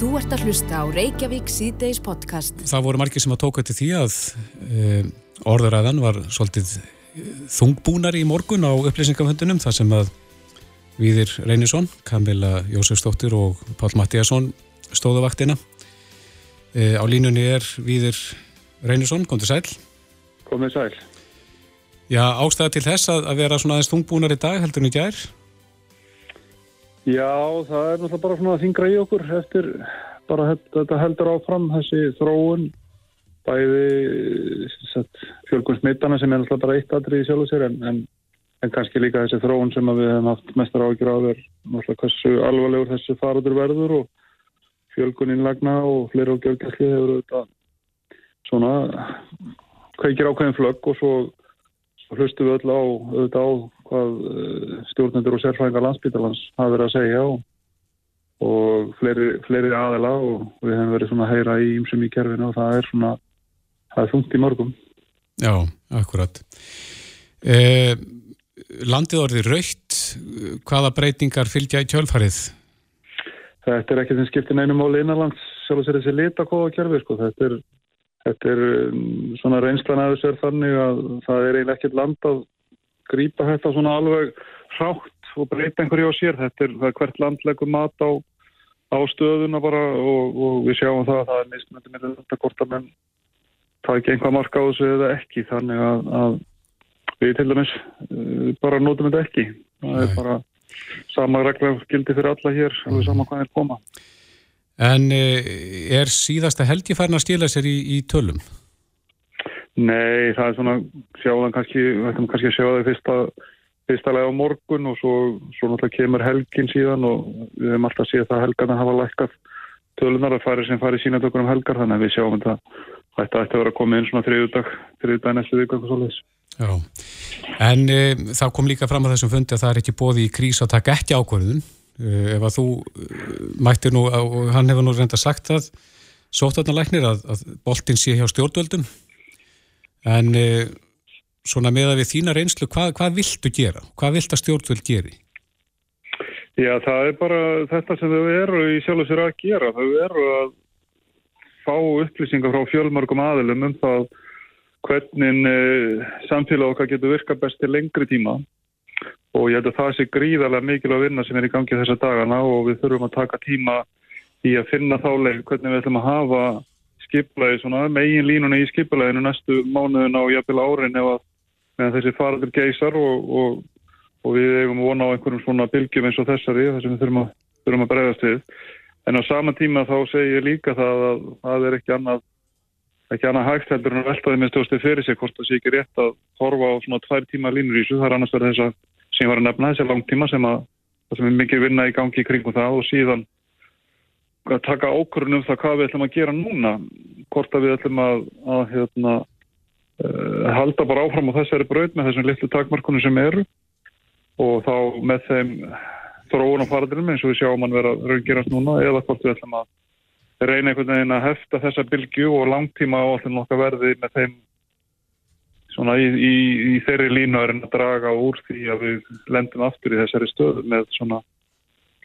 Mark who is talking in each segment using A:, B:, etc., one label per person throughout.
A: Þú ert að hlusta á Reykjavík síðdeis podcast.
B: Það voru margir sem að tóka til því að e, orðuræðan var svolítið þungbúnar í morgun á upplýsingaföndunum þar sem að Víðir Reynisson, Kamila Jósefsdóttir og Pál Mattíasson stóðu vaktina. E, á línunni er Víðir Reynisson, kom til sæl.
C: Komið sæl.
B: Já, ástæða til þess að, að vera svona aðeins þungbúnar í dag heldur en í gær?
C: Já, það er náttúrulega bara svona að þingra í okkur eftir bara þetta heldur áfram þessi þróun bæði fjölgun smittana sem er náttúrulega bara eitt aðrið í sjálf og sér en, en, en kannski líka þessi þróun sem við hefum haft mestar ágjur á er náttúrulega hversu alvarlegur þessi farutur verður og fjölgun innlagna og fleiri og gjörgæsli hefur þetta svona kveikir ákveðin flögg og svo hlustu við öll á, á hvað eh, stjórnendur og sérfræðingar landsbytalans hafa verið að segja og, og fleiri, fleiri aðela og við hefum verið svona að heyra í ymsum í kerfinu og það er svona það er þungt í mörgum
B: Já, akkurat eh, Landið orðið raukt hvaða breytingar fylgja í kjölfarið?
C: Þetta er ekki sem skiptir neinum áli innanlands sjálf og sér þessi litakóða kerfi sko. þetta er Þetta er um, svona reynslan að þessu er þannig að það er eiginlega ekkert land að grýpa þetta svona alveg hrátt og breyta einhverju á sér. Þetta er, er hvert landlegum mat á, á stöðuna bara og, og við sjáum það að það er mismöndi með þetta hvort að menn það ekki einhvað marka á þessu eða ekki þannig að, að við til dæmis uh, bara notum þetta ekki. Það Nei. er bara sama regla gildi fyrir alla hér, alveg sama hvað er koma.
B: En eh, er síðasta helgi færna að stila sér í, í tölum?
C: Nei, það er svona sjáðan kannski, við ætlum kannski að sjá það fyrsta, fyrsta lega á morgun og svo, svo náttúrulega kemur helgin síðan og við hefum alltaf síðan það helgarna hafa lækkað tölunar að færi sem færi sína tökur um helgar þannig að við sjáum þetta. Ætti að vera að koma inn svona þriðudag þriðudag næstu viku eitthvað svolítið
B: Já, en e, það kom líka fram að þessum fundi að það er ekki bóði í krís að taka ekki ákvörðun. Eh, ef að þú eh, mættir nú, og hann hefur nú reynda sagt það, sóttarnalæknir að, að boltin sé hjá stjórnvöldum en e, svona með að við þína reynslu, hvað, hvað viltu gera? Hvað vilt að stjórnvöld geri?
C: Já, það er bara þetta sem þau eru í sjálf og sér að gera. Þau eru að fá upplýsingar frá fjölmörgum aðilum um það hvernig e, samfélag okkar getur virka best til lengri tíma og ég held að það sé gríðarlega mikil að vinna sem er í gangi þessa dagana og við þurfum að taka tíma í að finna þáleik hvernig við ætlum að hafa skiplaði svona megin línuna í skiplaðinu næstu mánuðuna og jafnvel árin ef að þessi faraður geysar og, og, og við eigum vona á einhverjum svona bylgjum eins og þessari þar sem við þurfum að, þurfum að bregðast við. En á sama tíma þá segir ég líka það að það er ekki annað ekki annað hægt heldur en að veltaði með stjóðstu fyrir sig hvort það sé ekki rétt að horfa á svona tvær tíma línur í þessu, það er annars verið þess að sem ég var að nefna þessi langtíma sem að það sem er mikið vinna í gangi kringum það og síðan að taka ákvörðunum það hvað við ætlum að gera núna hvort að við ætlum að, að hérna, uh, halda bara áfram á þessari braut með þessum litlu takmarkunum sem eru og þá með þeim þróun og farðurum eins og við sjáum að vera raungerast núna eða hvort við ætlum að reyna einhvern veginn að hefta þessa bylgu og langtíma áallin okkar verði með þeim svona í, í, í þeirri línu er að draga úr því að við lendum aftur í þessari stöðu með svona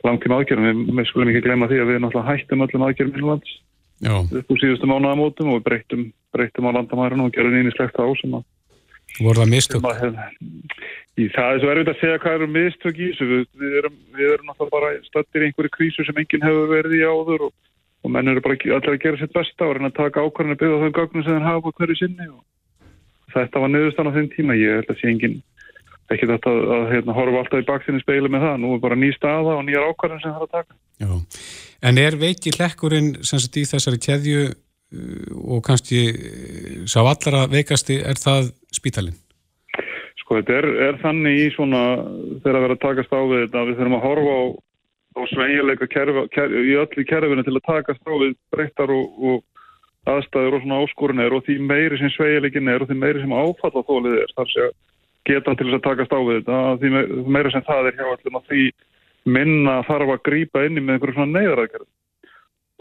C: langtíma aðgerðum. Við, við skulum ekki glemja því að við náttúrulega hættum öllum aðgerðum í lands upp úr síðustu mánuðamótum og við breytum, breytum á landamærunum og gerum nýni slegt á sem að
B: voru það mistök?
C: Í það er svo erfitt að segja hvað eru mistök í þessu. Við, við erum, erum náttúrulega bara stöttir í einhverju krísu sem enginn hefur verið í áður og, og menn eru bara allir að gera sitt besta og reyna að taka ákvarðinu byggða þau gögnum sem þeir hafa hverju sinni og þetta var niðurstann á þeim tíma, ég held að sé engin ekki þetta að, að hérna, horfa alltaf í baksinni speilu með það, nú er bara ný staða og nýjar ákvarðin sem það er að taka.
B: Já, en er veiki hlekkurinn sem sagt í þessari keðju uh, og kannski uh, sá allra veikasti, er það spítalinn?
C: Sko, þetta er, er þannig í svona, þegar að vera að takast á við þetta, við þurfum að horfa á, á sveigileika í öllu kerfinu til að takast á við breyttar og, og aðstæður og svona áskorun er og því meiri sem sveigilegin er og því meiri sem áfalla þólið er þar sé að geta til þess að takast á við þetta því meiri sem það er hjá að því minna þarf að grýpa inni með einhverju svona neyðarækjörð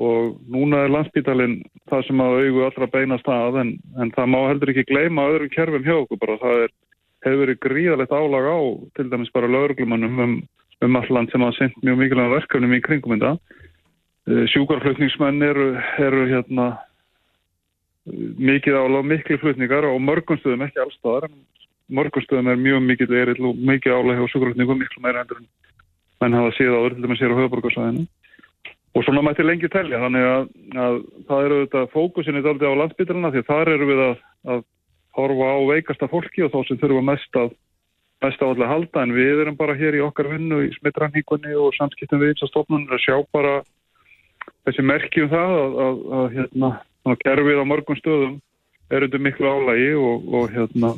C: og núna er landsbítalinn það sem að augu allra beina stað en, en það má heldur ekki gleyma öðrum kerfum hjá okkur bara. Það er, hefur verið gríðalegt álag á til dæmis bara lauruglumannum um, um alland sem hafa sendt mjög mikilvæg verkefnum í kringum þetta. Uh, sjúkarflutningsmenn eru, eru hérna mikið álag, miklu flutningar og mörgum stöðum ekki allstaðar en mörgum stöðum er mjög mikið erill og mikið álag og sjúkarflutningum miklu meira endur en menn hafa síða áður til dæmis hér á höfuborgarsvæðinu og svona mætti lengi telja þannig að, að það eru þetta fókusin í daldi á landsbytarna því þar eru við að, að horfa á veikasta fólki og þá sem þurfa mest að mest á allir halda en við erum bara hér í okkar vinnu í smittranníkunni og samskiptum við eins og stofnunum að sjá bara þessi merkjum það að, að, að hérna, kerfið á mörgum stöðum er undir miklu álægi og, og hérna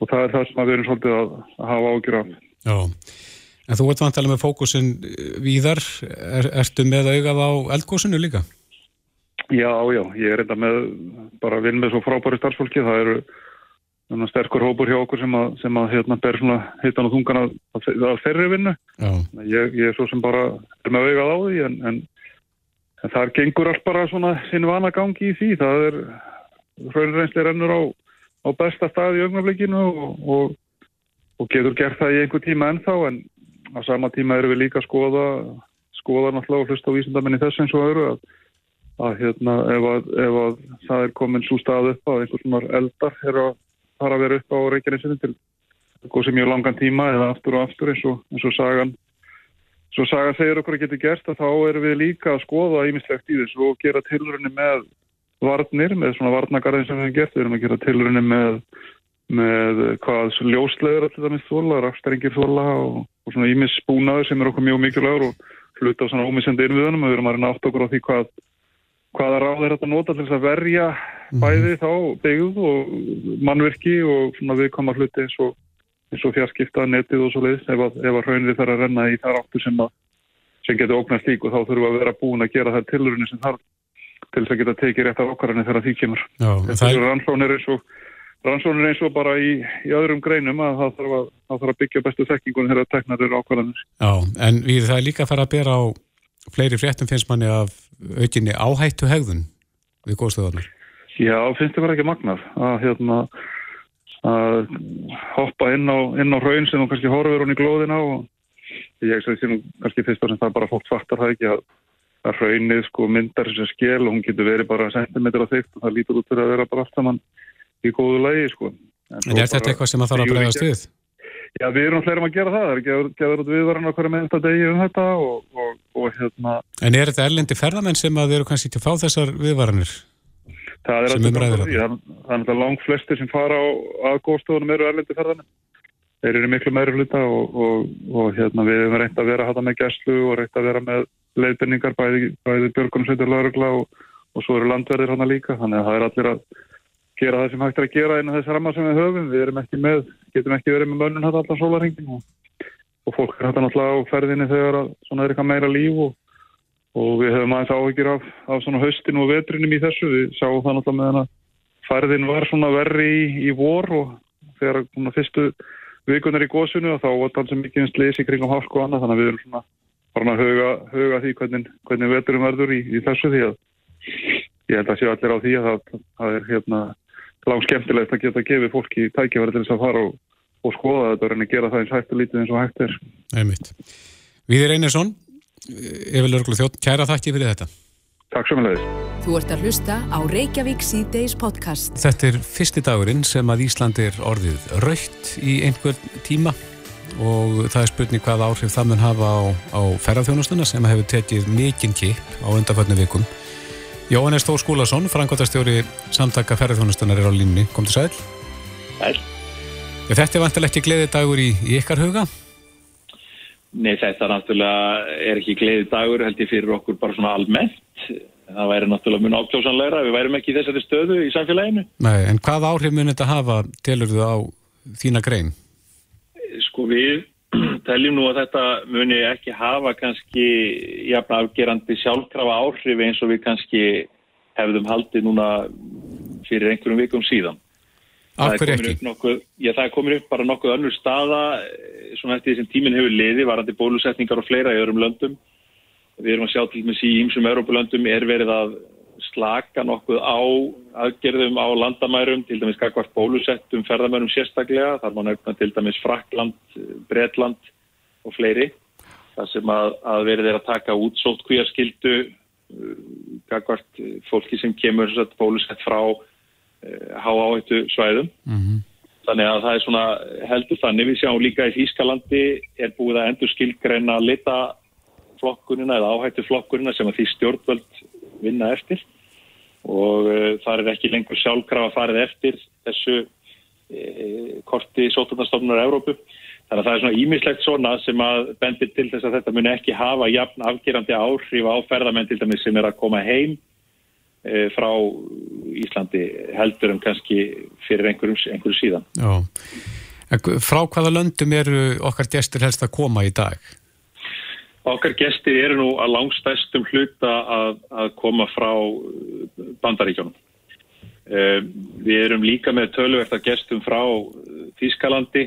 C: og það er það sem við erum svolítið að, hafa ágjur af.
B: Já, en þú ert vantilega með fókusin víðar, er, ertu með augað á eldgósinu líka?
C: Já, já, ég er enda með bara vinn með svo frábæri starfsfólki, það eru sterkur hópur hjá okkur sem að, sem að hérna, ber svona hittan og þungan að, að þeirri vinnu. Ég, ég er svo sem bara er með augað á því en, en, en það gengur allt bara svona sinn vana gangi í því, það er hraunreynsli rennur á, á besta stað í augnafleikinu og, og, og getur gert það í einhver tíma ennþá en á sama tíma eru við líka að skoða skoða náttúrulega og hlusta á vísendamenni þess eins og öru að að hérna ef að, ef að það er komin svo stað upp að einhvers svona eldar er að fara að vera upp á Reykjanesinu til góð sem mjög langan tíma eða aftur og aftur eins og, eins og sagan svo sagan segir okkur að geta gert að þá erum við líka að skoða ímislegt í þessu og gera tilrunni með varnir, með svona varnagarðin sem við hefum gert, við erum að gera tilrunni með með hvað ljóslegur allir það með þóla, rakstæringir þóla og, og svona ímisspúnaður sem er okkur mjög mikilvægur og hluta á svona ómissendi innviðunum við erum að reyna átt okkur á því hvað hvaða ráð er þetta nota til þess að verja mhm. bæði þá byggð og mannverki og svona viðkoma hluti eins og, og fjarskipta netið og svo leiðis ef að, að raunir þarf að renna í þar áttu sem, að, sem getur ógnast lík og þá þurfum við að vera búin að gera þær tilurinn sem þarf til þess að geta tekið rétt af okkarinn þegar því kemur. Já, Þetta er rannsónir eins og rannsónir eins og bara í, í öðrum greinum að það þarf að, það þarf að byggja bestu þekkingun þegar teknar eru ákvarðanir.
B: Já, en við það er líka að fara að bera á fleiri fréttum finnst manni af aukinni áhættu hegðun við góðstöðunar?
C: Já, finnst það verið ekki magnað að, hérna, að hoppa inn á, inn á raun sem þú kannski horfur hún í glóðina og ég sé nú kannski fyrst og sem það bara fólk svartar það ekki að, að raunnið sko myndar þessi skil og hún getur verið bara sentimetra þygt og það lítur út fyrir að vera bara allt saman í góðu lægi sko.
B: En, en er þetta eitthvað sem að þarf að bregðast við?
C: Já, við erum fleiri um að gera það, það er ekki að gera út viðvarana hverja meðan degi um þetta og, og, og hérna...
B: En er þetta erlendi ferðamenn sem að þeir eru kannski til að fá þessar viðvaranir?
C: Það er alltaf langt flestir sem fara á aðgóðstofunum eru erlendi ferðamenn. Þeir eru miklu meiri hluta og, og hérna við erum reynd að vera hata með gæslu og reynd að vera með leifinningar bæði, bæði björgunum sveitur laurugla og svo eru landverðir hana líka, þannig að það er allir að gera það sem hægt er að gera innan þess ramma sem við höfum. Við erum ekki með, getum ekki verið með mönnun hægt allar sólarhengin og, og fólk er hægt náttúrulega á ferðinni þegar svona er eitthvað meira líf og, og við höfum aðeins áhyggjur af, af svona höstinu og vetrinum í þessu. Við sjáum það náttúrulega með hana ferðin var svona verri í, í vor og þegar fyrstu vikunar í góðsunu og þá var það sem mikið eins leysi kring á hálku og annað þannig að við erum svona bara að huga, huga því hvernig, hvernig veturum verður í, í þessu því að ég held að séu allir á því að það, það er hérna langt skemmtilegt að geta gefið fólki tækjaverð til þess að fara og, og skoða þetta og reyna að gera það eins hægt og lítið eins og hægt er.
B: Einmitt. Viðir Einarsson, Evel Örglu Þjótt, kæra þakki fyrir þetta.
C: Takk svo með leiðis.
A: Þú ert að hlusta á Reykjavík C-Days podcast.
B: Þetta er fyrsti dagurinn sem að Ísland er orðið raukt í einhver tíma og það er spurning hvað áhrif það mun hafa á, á ferðarþjónustuna sem hefur tekið mikinn kip á undarföldnu vikum. Jóhannes Þór Skúlason, frangotastjóri samtaka ferðarþjónustunar er á línni. Kom til sæl.
D: Sæl.
B: Þetta er vantilega ekki gleði dagur í, í ykkar huga?
D: Nei, þetta náttúrulega er ekki gleði dagur held ég fyrir okkur bara svona almennt. Það væri náttúrulega mjög ákjósanleira við værim ekki í þessari stöðu í samfélaginu.
B: Nei, en hvað áhrif mun þetta hafa, telur þú á þína grein?
D: Sko við teljum nú að þetta muni ekki hafa kannski jafn afgerandi sjálfkrafa áhrif eins og við kannski hefðum haldið núna fyrir einhverjum vikum síðan.
B: Af hverju ekki?
D: Nokkuð, já, það er komin upp bara nokkuð önnur staða svona eftir því sem tíminn hefur liði, varandi bólusetningar og fleira í öðrum löndum. Við erum að sjá til með sí ímsum Európa-löndum er verið að slaka nokkuð á aðgerðum á landamærum, til dæmis kakvart bólusettum ferðamærum sérstaklega, þar má nefna til dæmis Frakland, Bretland og fleiri. það sem að, að verið er að taka út sótt kvíarskildu uh, gagvart fólki sem kemur bólusett frá uh, hááhættu svæðum. Mm -hmm. Þannig að það er svona heldur þannig. Við sjáum líka í Þýskalandi er búið að endur skilgreina lita flokkunina eða áhættu flokkunina sem að því stjórnvöld vinna eftir og uh, það er ekki lengur sjálfkrafa farið eftir þessu uh, korti sótarnastofnunar Európu. Þannig að það er svona ímislegt svona sem að bendir til þess að þetta muni ekki hafa jafn afgerandi áhrif á ferðamenn til dæmis sem er að koma heim frá Íslandi heldur en kannski fyrir einhverjum, einhverjum síðan.
B: Já. Frá hvaða löndum eru okkar gestur helst að koma í dag?
D: Okkar gestir eru nú að langstæstum hluta að, að koma frá uh, bandaríkjónum. Uh, við erum líka með tölverta gestum frá Þískalandi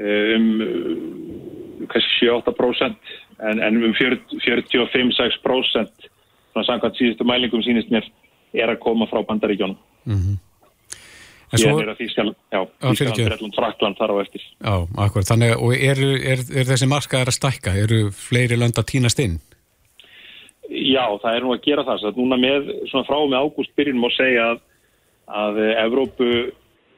D: um kannski 7-8% en, en um 45-6% svona samkvæmt síðustu mælingum sínist mér er að koma frá bandaríkjónum. Mm -hmm. Svo... er að Þískaland, já, Þískaland, Breitland, Frakland þar á eftir.
B: Já, akkur, þannig, og er, er, er þessi markaðar að stækka? Eru fleiri lönd að týnast inn?
D: Já, það er nú að gera það. Svo núna með, svona frá með ágúst byrjunum að segja að, að Evrópu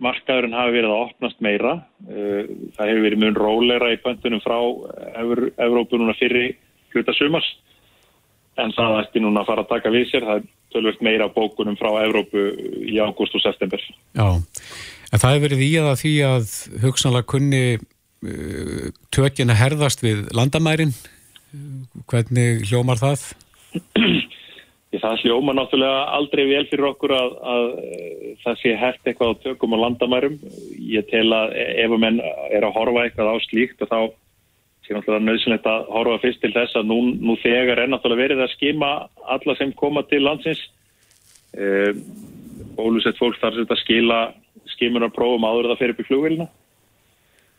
D: markaðurinn hafi verið að opnast meira. Eh, það hefur verið mun rólera í pöntunum frá Evrópu núna fyrir hluta sumars en það ætti núna að fara að taka við sér. Það er tölvöld meira bókunum frá Evrópu í ágúst og september.
B: Já, en það hefur verið í að því að hugsanlega kunni uh, tökina herðast við landamærin. Hvernig hljómar það?
D: Það hljómar náttúrulega aldrei vel fyrir okkur að, að það sé hert eitthvað á tökum og landamærum. Ég tel að ef að menn er að horfa eitthvað á slíkt og þá sé náttúrulega nöðsynlegt að horfa fyrst til þess að nú, nú þegar er náttúrulega verið að skima alla sem koma til landsins. E, bólusett fólk þarf að skila skimunarprófum áður það fyrir bygg flugvilina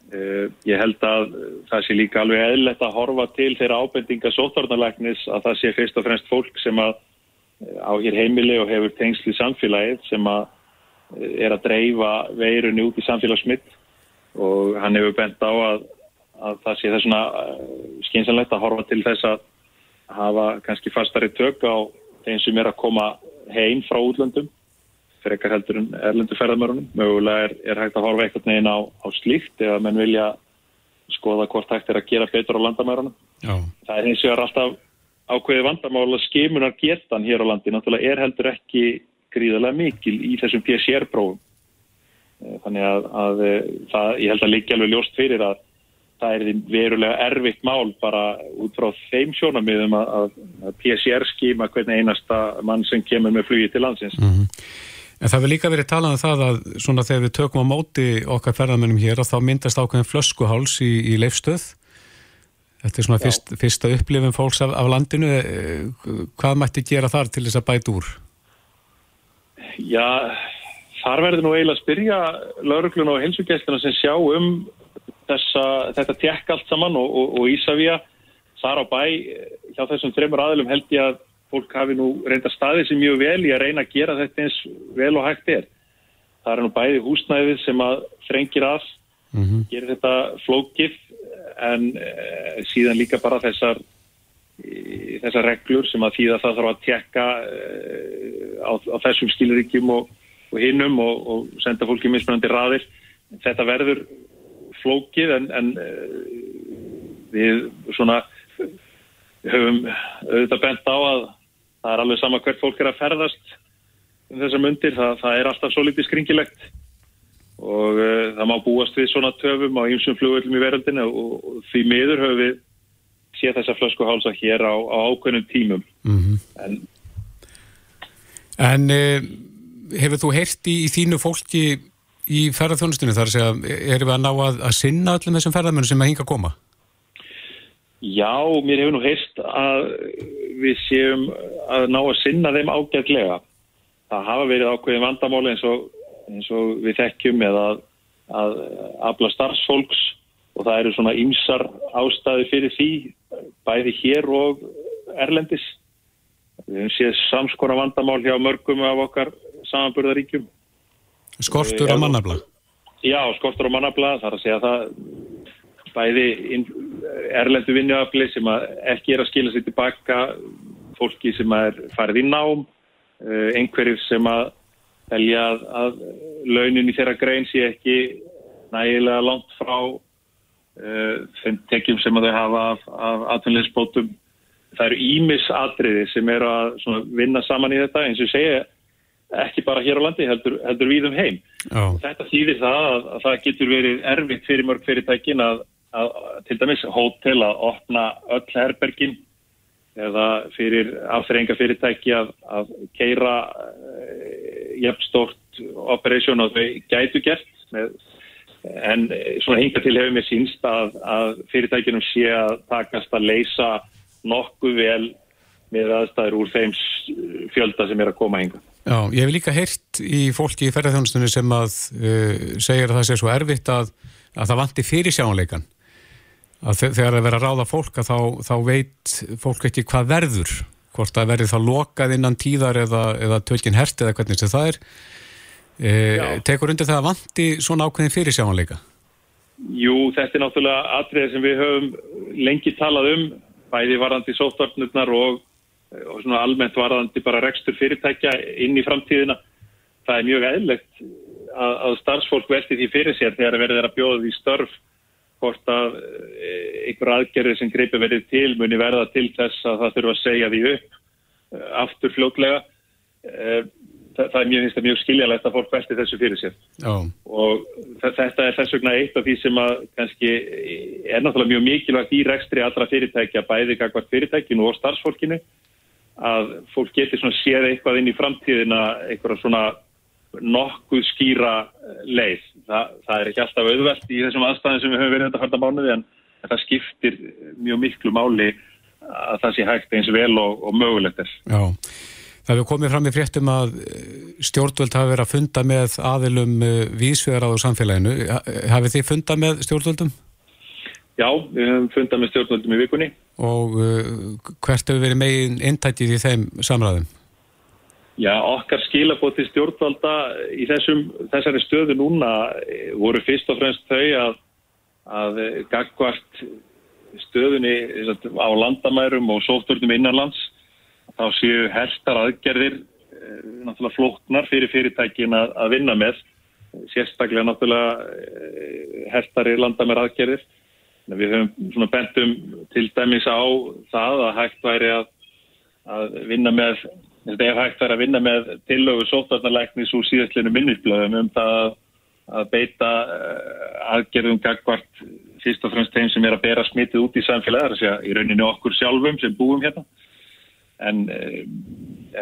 D: e, ég held að það sé líka alveg eðlert að horfa til þeirra ábendinga sótvarnarlæknis að það sé fyrst og fremst fólk sem að á hér heimili og hefur tengsli samfélagið sem að er að dreifa veirunni út í samfélagsmitt. Og hann hefur bent á að að það sé þessuna eh, skynsanlegt að horfa til þess að hafa kannski fastari tök á þeim sem er að koma heim frá útlöndum fyrir ekkar heldur en erlendu ferðamörunum. Mögulega er, er hægt að horfa eitthvað neginn á, á slíkt eða menn vilja skoða hvort hægt er að gera betur á landamörunum. Já. Það er eins og er alltaf ákveði vandamála skimunar getan hér á landi. Náttúrulega er heldur ekki gríðarlega mikil í þessum PCR-prófum. Eh, þannig að, að eh, það, ég held að líka alveg ljóst fyrir að það er verulega erfitt mál bara út frá þeim sjónamiðum að, að PCR skíma hvernig einasta mann sem kemur með flugi til landsins. Mm -hmm.
B: En það vil líka verið talað um það að svona þegar við tökum á móti okkar ferðarmennum hér að þá myndast ákveðin flöskuháls í, í leifstöð. Þetta er svona fyrst, fyrsta upplifin fólks af, af landinu. Eh, hvað mætti gera þar til þess að bæta úr?
D: Já, þar verður nú eiginlega að spyrja lauruglun og helsugæstina sem sjá um þessa, þetta tekk allt saman og, og, og Ísafía þar á bæ hjá þessum þreymur aðlum held ég að fólk hafi nú reynda staðið sem mjög vel í að reyna að gera þetta eins vel og hægt er. Það er nú bæði húsnæðið sem að þrengir að mm -hmm. gerir þetta flókið en e, síðan líka bara þessar e, þessar reglur sem að þýða það þarf að tekka e, á, á þessum stíluríkjum og, og hinnum og, og senda fólki mismunandi raðir. Þetta verður flókið en, en eh, við svona höfum auðvitað bent á að það er alveg sama hvert fólk er að ferðast um þessar myndir, það, það er alltaf svo litið skringilegt og uh, það má búast við svona töfum á ýmsum flugöldum í veröldinu og, og því miður höfum við séð þessa flöskuhálsa hér á, á ákveðnum tímum mm -hmm. en
B: En uh, hefur þú heyrst í, í þínu fólki í ferðarþjónustunni þar segja, erum við að ná að, að sinna öllum þessum ferðarmennum sem að hinga að koma?
D: Já, mér hefur nú heist að við séum að ná að sinna þeim ágætlega. Það hafa verið ákveðin vandamáli eins og, eins og við þekkjum eða að, að afla starfsfólks og það eru svona ymsar ástæði fyrir því, bæði hér og erlendis. Við hefum séð samskora vandamál hjá mörgum af okkar samanburðaríkjum
B: Skortur á mannabla?
D: Já, skortur á mannabla, þar að segja það bæði erlendu vinnuafli sem ekki er að skila sér tilbaka, fólki sem er farið í nám, uh, einhverjir sem að velja að, launin í þeirra grein sé ekki nægilega langt frá uh, þeim tekjum sem þau hafa af, atvinnilegsbótum. Það eru ímisatriði sem eru að vinna saman í þetta eins og segja ekki bara hér á landi, heldur, heldur við um heim.
B: Oh.
D: Þetta þýðir það að, að það getur verið erfitt fyrir mörg fyrirtækin að, að til dæmis hótel að opna öll herbergin eða fyrir afþrenga fyrirtæki að, að keira uh, jafnstort operation og þau gætu gert með, en svona hinga til hefur mér sínst að, að fyrirtækinum sé að takast að leysa nokkuð vel með aðstæður úr þeim fjölda sem er að koma hinga.
B: Já, ég hef líka heyrt í fólki í ferðarþjónustunni sem að uh, segja að það sé svo erfitt að, að það vanti fyrir sjáanleikan að þegar það verður að ráða fólk að þá, þá veit fólk ekki hvað verður hvort það verður þá lokað innan tíðar eða, eða tölkin hert eða hvernig það er. E, tekur undir það að vanti svona ákveðin fyrir sjáanleika
D: Jú, þetta er náttúrulega atriðið sem við höfum lengi talað um bæði varðandi sóttvarnirnar og, og svona almennt varðandi bara rekstur fyrirtækja inn í framtíðina það er mjög eðlegt að, að starfsfólk velti því fyrir sér þegar verður að bjóða því störf hvort að eh, einhver aðgerði sem greipi verið til muni verða til þess að það þurfa að segja því upp eh, aftur fljótlega. Eh, það, það er mjög, mjög skiljalegt að fólk velti þessu fyrir sér.
B: Oh.
D: og þetta er þess vegna eitt af því sem að kannski er náttúrulega mjög mikilvægt í rekstri allra fyrirtækja, bæði kakvart fyrirtækinu og starfsfólkinu að fólk getur svona séð eitthvað inn í framtíðina, eitthvað svona nokkuð skýra leið. Þa, það er ekki alltaf auðvelt í þessum aðstæðin sem við höfum verið þetta harta mánuði en það skiptir mjög miklu máli að það sé hægt eins vel og, og mögulegt er.
B: Já, það hefur komið fram í fréttum að eh, stjórnvöld hafi verið að funda með aðilum eh, vísfjöðar á samfélaginu. Hafið þið funda með stjórnvöldum?
D: Já, við höfum fundað með stjórnvöldum í vikunni.
B: Og uh, hvert hefur verið megin intættið í þeim samræðum?
D: Já, okkar skilabóti stjórnvalda í þessum, þessari stöðu núna eh, voru fyrst og fremst þau að, að gagvart stöðunni á landamærum og sótturnum innanlands þá séu herstar aðgerðir eh, náttúrulega flóknar fyrir fyrirtækin að, að vinna með sérstaklega náttúrulega eh, herstari landamæra aðgerðir við höfum bentum til dæmis á það að hægt væri að, að vinna með Þetta er hægt að vinna með tillögu sótarnalæknis úr síðastlinu minnisblöðum um það að beita eh, aðgerðum gagvart fyrst og fremst þeim sem er að bera smitið út í samfélagi, þess að í rauninni okkur sjálfum sem búum hérna en, eh,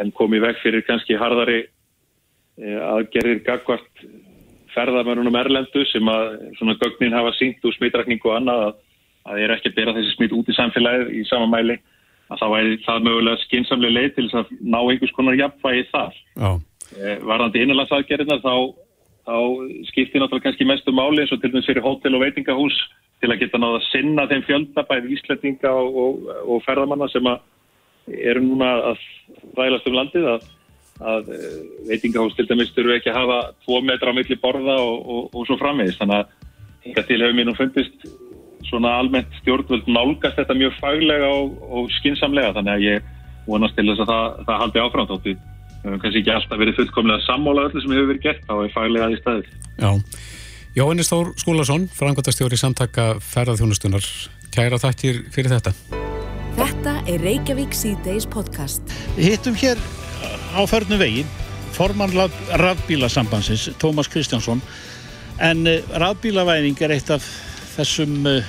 D: en komið veg fyrir kannski hardari eh, aðgerðir gagvart ferðarmörunum Erlendu sem að svona gögnin hafa sínt úr smitrakningu og annað að það er ekki að bera þessi smit út í samfélagið í sama mæli að það væri það mögulega skinsamlega leið til að ná einhvers konar jafnvægi þar. E, varðandi innanlandsaðgerðina þá, þá skiptir náttúrulega kannski mestu máli eins og til dæmis fyrir hótel og veitingahús til að geta náða að sinna þeim fjölda bæði íslettinga og, og, og ferðamanna sem eru núna að ræðast um landið að, að e, veitingahús til dæmis þurfu ekki að hafa tvo metra á milli borða og, og svo framvegist. Þannig að hinga til hefur mér nú fundist svona almennt stjórnvöld nálgast þetta mjög faglega og, og skinsamlega þannig að ég vonast til þess að það, það haldi áfram þáttu. Kannski ekki alltaf verið fullkomlega sammóla öllu sem hefur verið gert þá er faglega aðeins staðið.
B: Já, Jóhannes Þór Skúlason, frangotastjóri samtaka ferðarþjónustunar. Kæra þakkir fyrir þetta.
A: Þetta er Reykjavík C-Days podcast.
E: Við hittum hér á förnu vegi formann rafbílasambansins, Tómas Kristjánsson. En eh, rafbílavæðing er eitt af þessum eh,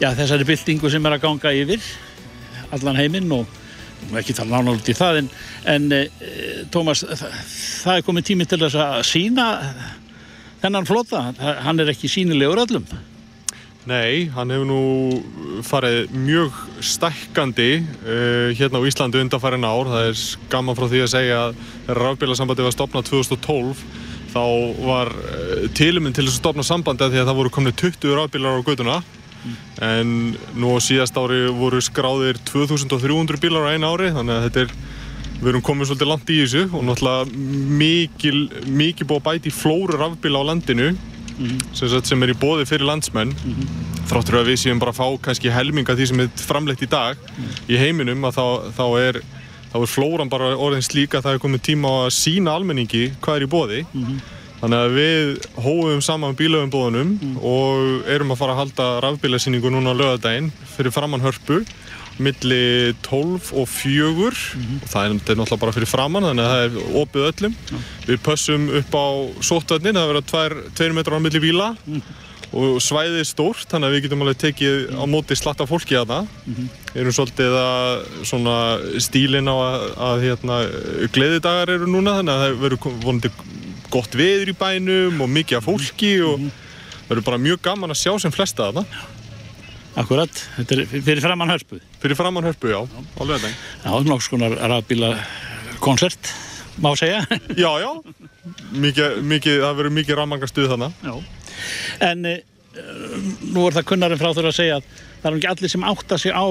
E: já, þessari byltingu sem er að ganga yfir allan heiminn og ekki tala nána út í það en, en e, Tómas, það er komið tími til þess að sína þennan flota, hann er ekki sínilegur öllum
F: Nei, hann hefur nú farið mjög stækkandi uh, hérna á Íslandi undanfærin ár. Það er gaman frá því að segja að rafbílasambandi var stopnað 2012 þá var uh, tiluminn til þess að stopna sambandi því að það voru komið 20 rafbílar á göduna en nú á síðast ári voru skráðir 2300 bílar á einu ári þannig að þetta er við erum komið svolítið langt í þessu og náttúrulega mikil búið að bæti flóru rafbíla á landinu mm. sem, sem er í bóði fyrir landsmenn mm. þráttur að við séum bara að fá kannski helminga því sem er framleitt í dag í heiminum að þá, þá er þá er flóran bara orðin slíka það er komið tíma að sína almenningi hvað er í bóði þannig að við hóum saman bílöfumbóðunum og erum að fara að halda rafbílasýningu núna á lögadaginn fyrir framann hörpu milli 12 og 4 og það er, náttúrulega bara fyrir framann þannig að það er opið öllum. Við pössum upp á sóttvöldin það verða 2 metrar á milli bíla. Og svæðið er stórt þannig að við getum alveg tekið á móti slatta fólki að það við erum svolítið að svona stílin á að, að hérna, gleðidagar eru núna þannig að það verður vonandi gott veður í bænum og mikið af fólki og það verður bara mjög gaman að sjá sem flesta að það
E: Akkurat, þetta er fyrir framann hörpuð.
F: fyrir framann hörpu, já, alveg þetta
E: Já, nokks konar rafbíla koncert, má segja.
F: já, já, mikið, mikið, það verður mikið rammangastuð þannig
E: Já. En e, nú er það kunnarinn frá þurfa að segja að það er ekki allir sem átta sig á,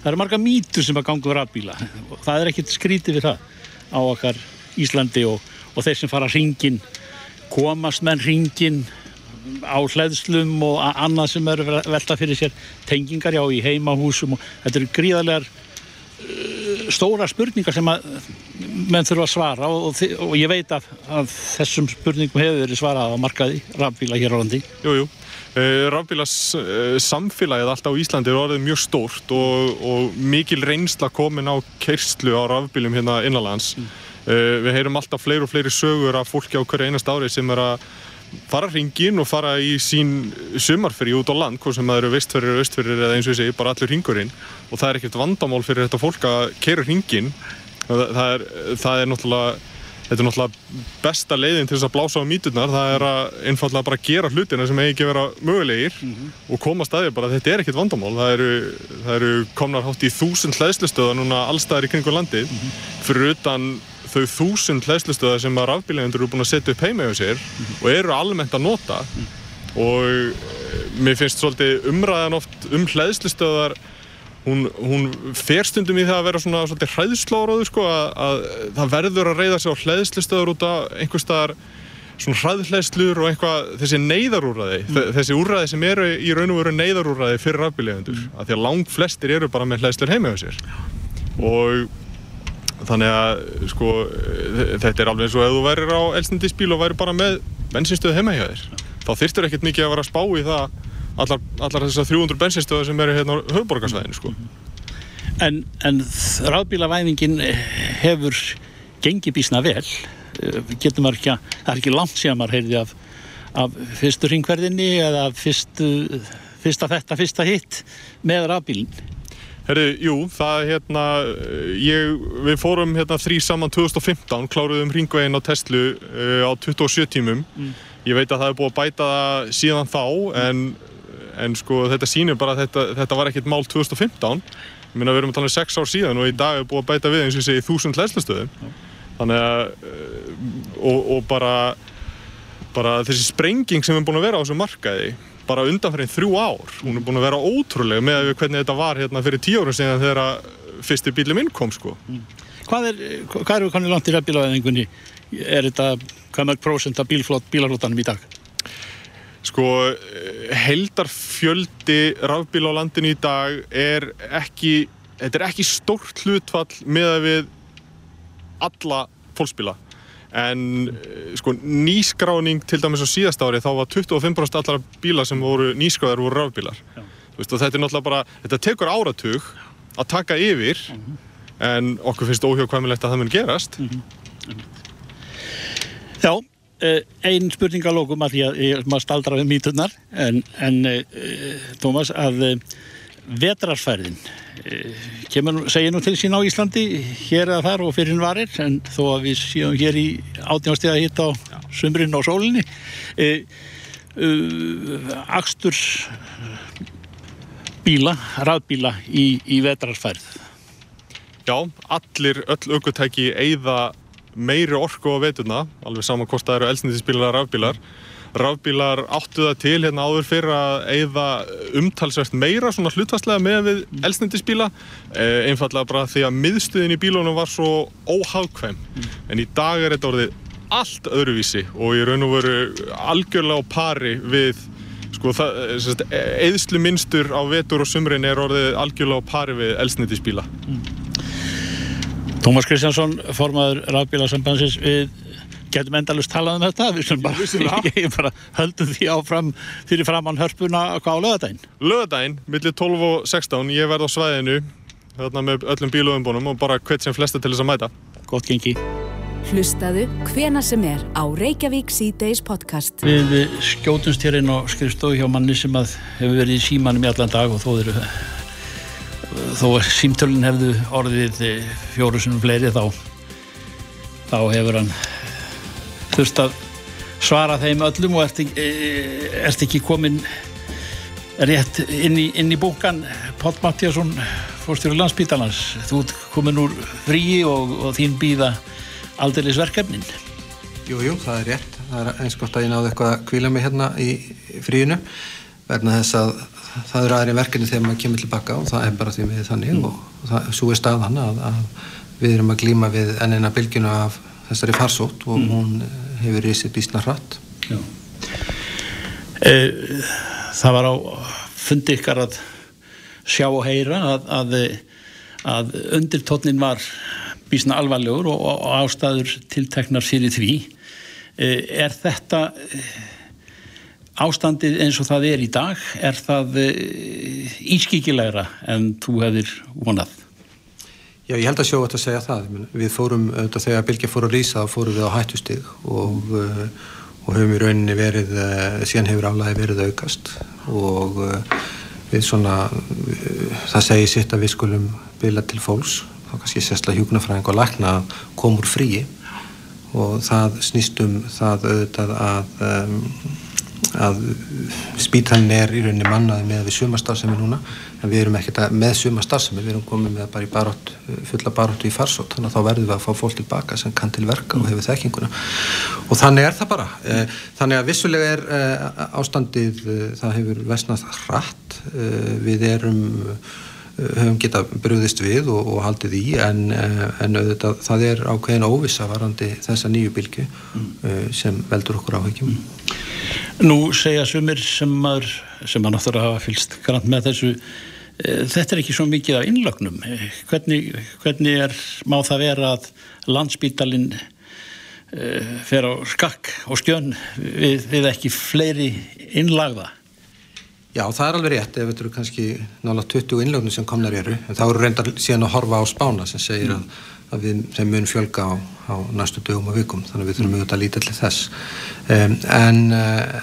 E: það eru marga mýtur sem að ganga um rafbíla. Og það er ekkert skrítið við það á okkar Íslandi og, og þeir sem fara hringin, komast menn hringin á hlæðslum og annað sem eru velta fyrir sér tengingar já í heimahúsum og þetta eru gríðarlegar uh, stóra spurningar sem að menn þurfa að svara og, og, og ég veit að, að þessum spurningum hefur verið svarað á markaði rafbíla hér á landi
F: Jú, jú. Uh, Rafbílas uh, samfélagið alltaf á Íslandi er orðið mjög stórt og, og mikil reynsla komin á kerslu á rafbílum hérna innanlands. Uh, við heyrum alltaf fleiri og fleiri sögur af fólki á hverju einast ári sem er að fara hringin og fara í sín sumarfri út á land, hvort sem það eru vestferðir, östferðir eða eins og ég segi, bara allur hringurinn. Og það er ekkert vandamál fyrir þetta fólk að keira hringin það, er, það er náttúrulega Þetta er náttúrulega besta leiðin til þess að blása á míturnar, það er að einfallega bara gera hlutina sem eigi ekki vera mögulegir og koma staðið bara þetta er ekkert vandamál. Það eru, það eru komnar hátt í þúsund hlæðslustöða núna allstaðar í kringu landið. Fyrir utan þau þúsund hlæðslustöða sem að rafbílegendur eru búin að setja upp heima hjá sér og eru almennt að nota og eh, mér finnst svolítið umræðan oft um hlæðslustöðar hún, hún fer stundum í það að vera svona svolítið hræðsláraðu sko að, að það verður að reyða sig á hlæðslustöður út af einhver staðar svona hræðhlæðslur og eitthvað þessi neyðarúræði, mm. þessi úræði sem eru í raun og veru neyðarúræði fyrir rafbílegendur mm. af því að lang flestir eru bara með hlæðslur heima hjá sér og þannig að sko þetta er alveg eins og ef þú værir á elsnindisbíl og væri bara með bensinstöðu heima hjá þér þá þyrftur ekkert mikið að vera að spá í það allar, allar þessar 300 bensinstöðu sem eru hérna á höfuborgarsvæðinu sko.
E: En, en rafbílavæðingin hefur gengið bísna vel Eh, getur maður ekki að, það er ekki langt síðan maður heyrði af, af fyrstu ringverðinni eða fyrstu, fyrsta þetta, fyrsta hitt með rafbílinn
F: Herri, jú, það hérna, ég, við fórum hérna þrý saman 2015, kláruðum ringveginn á Tesla uh, á 27 tímum. Ég veit að það er búið að bæta það síðan þá, en, en sko þetta sýnir bara að þetta, þetta var ekkert mál 2015. Ég meina við erum að tala um 6 ár síðan og í dag er búið að bæta við eins og segi þúsund hlæslastöðum. Þannig að, uh, og, og bara, bara þessi sprenging sem er búin að vera á þessu markaði, bara undanferðin þrjú ár. Hún er búin að vera ótrúlega með við hvernig þetta var hérna fyrir tíu árum síðan þegar að fyrsti bíli minn kom sko.
E: Hvað er, hvað eru kannið langt í rafbílavæðingunni? Er þetta, hvað mörg prósent af bílflott, bílarútanum í dag?
F: Sko, heldarfjöldi rafbíla á landinu í dag er ekki, þetta er ekki stórt hlutfall með að við alla fólksbíla. En eh, sko, nýskráning til dæmis á síðast ári þá var 25% allar bíla sem voru nýskráðar voru rafbílar. Þú veist, og þetta er náttúrulega bara, þetta tekur áratug að taka yfir en okkur finnst óhjóðkvæmilegt að það mun gerast.
E: Já, uh, ein spurning að lókum að því að ég maður staldra við míturnar en, en uh, Tómas að vetrarfærðin kemur, segir nú til sín á Íslandi hér eða þar og fyrir hinn varir en þó að við séum hér í átjónastíða hitt á sumrin og sólinni. Uh, uh, Akstur bíla, rafbíla í, í vetrarfærð
F: Já, allir, öll aukvöntæki eigða meiri orku á veturna, alveg saman hvort það eru elsnýttisbílar eða rafbílar. Rafbílar áttu það til hérna áður fyrir að eigða umtalsvert meira svona hlutvarslega með við elsnýttisbíla, eh, einfallega bara því að miðstuðin í bílunum var svo óhagkvæm. En í dag er þetta orðið allt öðruvísi og ég raun og veru algjörlega á pari við sko það, eðslu minnstur á vetur og sumrin er orðið algjörlega á pari við elsnitispíla. Mm.
E: Tómas Kristjánsson, formaður rafbílasambansins, við getum endalust talað um þetta, við sem bara, bara höldum því áfram fyrir framann hörpuna hvað á lögadaginn?
F: Lögadaginn, millir 12 og 16, ég verð á svæðinu þarna með öllum bíluðumbónum og bara hvert sem flesta til þess að mæta.
E: Gott gengi.
A: Hlustaðu hvena sem er á Reykjavík C-Days podcast.
E: Við skjótumst hér inn á skrifstofu hjá manni sem að hefur verið í símanum í allan dag og þó eru þó að símtölun hefðu orðið fjóru sinum fleiri þá þá hefur hann þurft að svara þeim öllum og ert ekki, ert ekki komin rétt inn í, inn í búkan Pál Mattíasson fórstjóru landsbítalans þú komin úr fríi og, og þín býða aldeilis verkefnin.
G: Jújú, jú, það er rétt. Það er eins gott að ég náðu eitthvað að kvíla mig hérna í fríinu verna þess að það eru aðri verkefni þegar maður kemur tilbaka og það er bara því við þannig mm. og það, svo er staðan að, að við erum að glíma við ennina bylgjuna af þessari farsótt og mm. hún hefur í sig bísna hratt.
E: E, það var á fundi ykkar að sjá og heyra að, að, að undirtótnin var bísna alvarlegur og, og ástæður tilteknar fyrir því. Eh, er þetta eh, ástandið eins og það er í dag, er það eh, ískikilegra en þú hefðir vonað?
G: Já, ég held að sjá þetta að segja það. Við fórum, auðvitað þegar Bilge fór að rýsa, fórum við á hættustig og, og höfum í rauninni verið, síðan hefur aflæði verið aukast og við svona, það segir sitt að við skulum bila til fólks þá kannski sérstaklega hjúknarfræðing og koma úr fríi og það snýst um það auðvitað að, um, að spítalinn er í rauninni mannaði með við sumastarfsemi núna en við erum ekkert með sumastarfsemi, við erum komið með bara í barótt, fulla baróttu í farsótt þannig að þá verðum við að fá fólk tilbaka sem kann til verka og hefur þekkinguna. Og þannig er það bara. Eh, þannig að vissulega er eh, ástandið eh, það hefur vesnað hratt. Við erum höfum geta bröðist við og, og haldið í en, eh, en auðvitað, það er ákveðin óvisa varandi þessa nýju bylgu mm. Eh, sem veldur okkur áhegjum. Mm.
E: Nú segja sumir sem maður, sem maður náttúrulega hafa fylst grann með þessu, e, þetta er ekki svo mikið af innlögnum. Hvernig, hvernig er, má það vera að landsbítalinn fer á skakk og skjön við, við ekki fleiri innlagða?
G: Já, það er alveg rétt ef þetta eru kannski nála 20 innlögnum sem komnar eru en þá eru reyndar síðan að horfa á spána sem segir mm. að, að við þeim mun fjölga á, á næstu dögum og vikum þannig að við þurfum auðvitað að líta til þess um, en uh,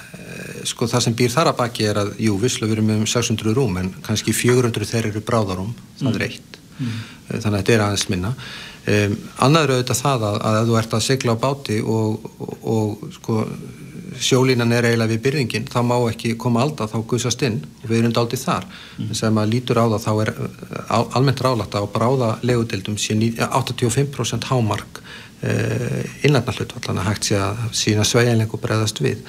G: sko það sem býr þar að baki er að jú, visslu við erum með 600 rúm en kannski 400 þeir eru bráðarúm það er mm. eitt mm. þannig að þetta er aðeins minna um, annað eru auðvitað það að, að ef þú ert að segla á báti og, og, og sko sjólínan er eiginlega við byrðingin þá má ekki koma alltaf þá guðsast inn og við erum daldið þar mm. sem maður lítur á það þá er uh, almennt ráðlagt að bráða legudildum sé 85% hámark uh, innlægna hlut allan að hægt sé að sína sveiginleik og breyðast við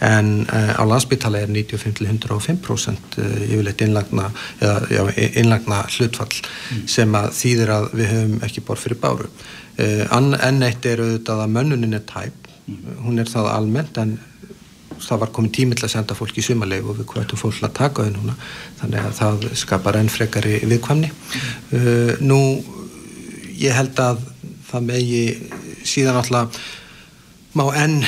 G: en uh, á landsbytala er 95-105% uh, yfirleitt innlægna, innlægna hlutfall mm. sem að þýðir að við höfum ekki bor fyrir báru uh, enn eitt er auðvitað að mönnunin er tæp. Hún er það almennt en það var komið tími til að senda fólk í sumarleif og við hvertum fólk að taka þau núna. Þannig að það skapar enn frekari viðkvæmni. Uh, nú ég held að það megi síðan alltaf má enn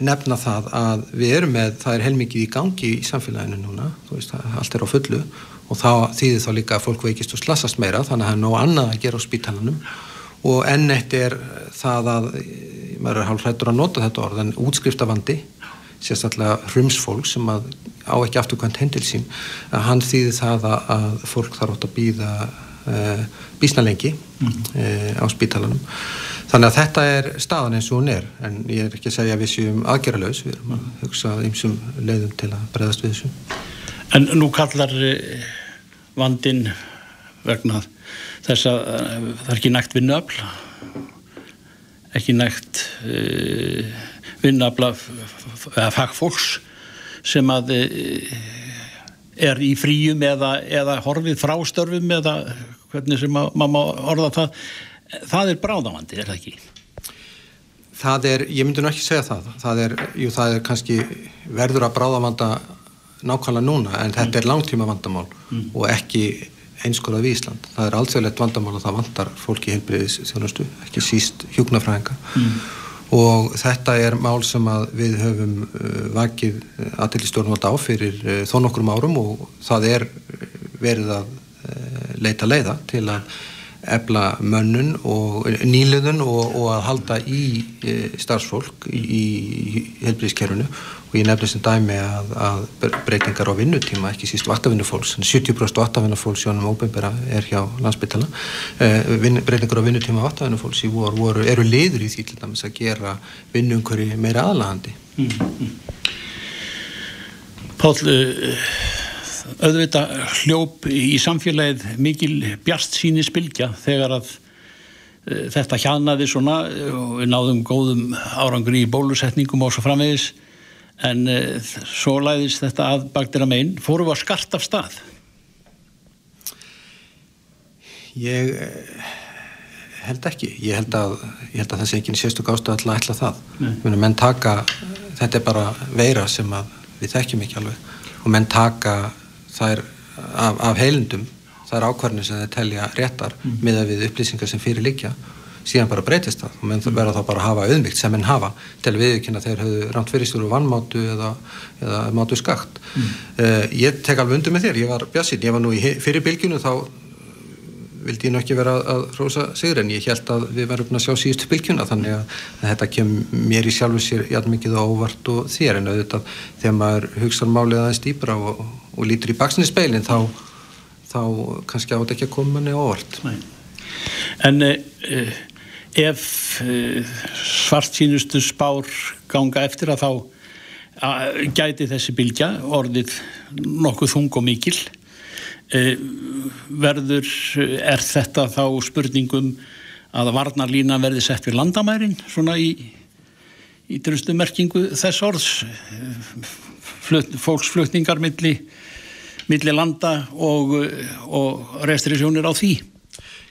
G: nefna það að við erum með, það er heilmikið í gangi í samfélaginu núna, veist allt er á fullu og þá þýðir þá líka að fólk veikist og slassast meira þannig að það er nóg annað að gera á spítalanum. Og enn eitt er það að maður er hálf hrættur að nota þetta orð en útskriftavandi sérstaklega hrumsfólk sem að á ekki afturkvæmt hendil sín að hann þýði það að, að fólk þarf átt að býða uh, eh, bísna lengi mm. uh, á spítalanum. Þannig að þetta er staðan eins og hún er en ég er ekki að segja að við séum aðgerralaus við erum að hugsa einsum leiðum til að bregðast við þessu.
E: En nú kallar eh, vandin vegna þess að það er ekki nægt vinnuafl ekki nægt uh, vinnabla fagfólks sem að uh, er í fríum eða, eða horfið frá störfum eða hvernig sem maður má orða það það er bráðavandi, er það ekki?
G: Það er, ég myndi nú ekki segja það það er, jú, það er kannski verður að bráðavanda nákvæmlega núna en þetta er langtíma vandamál mm. og ekki einskorað við Ísland. Það er alþjóðlegt vandamál og það vandar fólki í heilbriðis þjónustu, ekki síst hjúknafræðinga mm. og þetta er mál sem við höfum uh, vakið aðtilistjórnvalda á fyrir uh, þó nokkrum árum og það er verið að uh, leita leiða til að ebla mönnun og nýliðun og, og að halda í starfsfólk í, í helbriðskerfunu og ég nefnir sem dæmi að, að breytingar á vinnutíma, ekki síst vattavinnufólks 70% vattavinnufólks sjónum óbeimbera er hjá landsbytala e, vin, breytingar á vinnutíma vattavinnufólks í vor voru, eru liður í því til dæmis að gera vinnumkörri meira aðlahandi mm -hmm.
E: Pál uh, auðvita hljóp í samfélagið mikil bjart síni spilgja þegar að uh, þetta hjaðnaði svona og við náðum góðum árangur í bólusetningum og svo framvegis en uh, svo læðist þetta að baktir að megin fóru að skart af stað?
G: Ég held ekki. Ég held að, ég held að sé ekki sérstök ástöð alltaf ætla það. Menn taka, þetta er bara veira sem við þekkjum ekki alveg. Og menn taka þær af, af heilundum þær ákvarðinu sem þeir telja réttar mm. með að við upplýsingar sem fyrir líkja síðan bara breytist það og menn mm. verða þá bara að hafa auðmygt sem menn hafa til viðkynna þeir höfðu rámt fyrirstjóru vannmátu eða, eða mátu skakt mm. uh, ég tek alveg undir með þér, ég var bjassinn, ég var nú í fyrir bylgjunu þá vildi ég nú ekki vera að rosa sigur en ég held að við verðum að sjá síðustu bylgjuna þannig að, þetta kem mér í sjálfu sér jæfn mikið og þér en auðvitað þegar maður hugsaður málið aðeins dýbra og, og lítur í baksinni speilin þá, þá kannski átt ekki að koma manni óvart Nei.
E: En uh, ef uh, svart sínustu spár ganga eftir að þá gæti þessi bylgja orðið nokkuð þung og mikil uh, verður er þetta þá spurningum að varnarlína verði sett við landamærin svona í í drustu merkingu þess orðs Flut, fólksflutningar milli milli landa og, og restriktsjónir á því?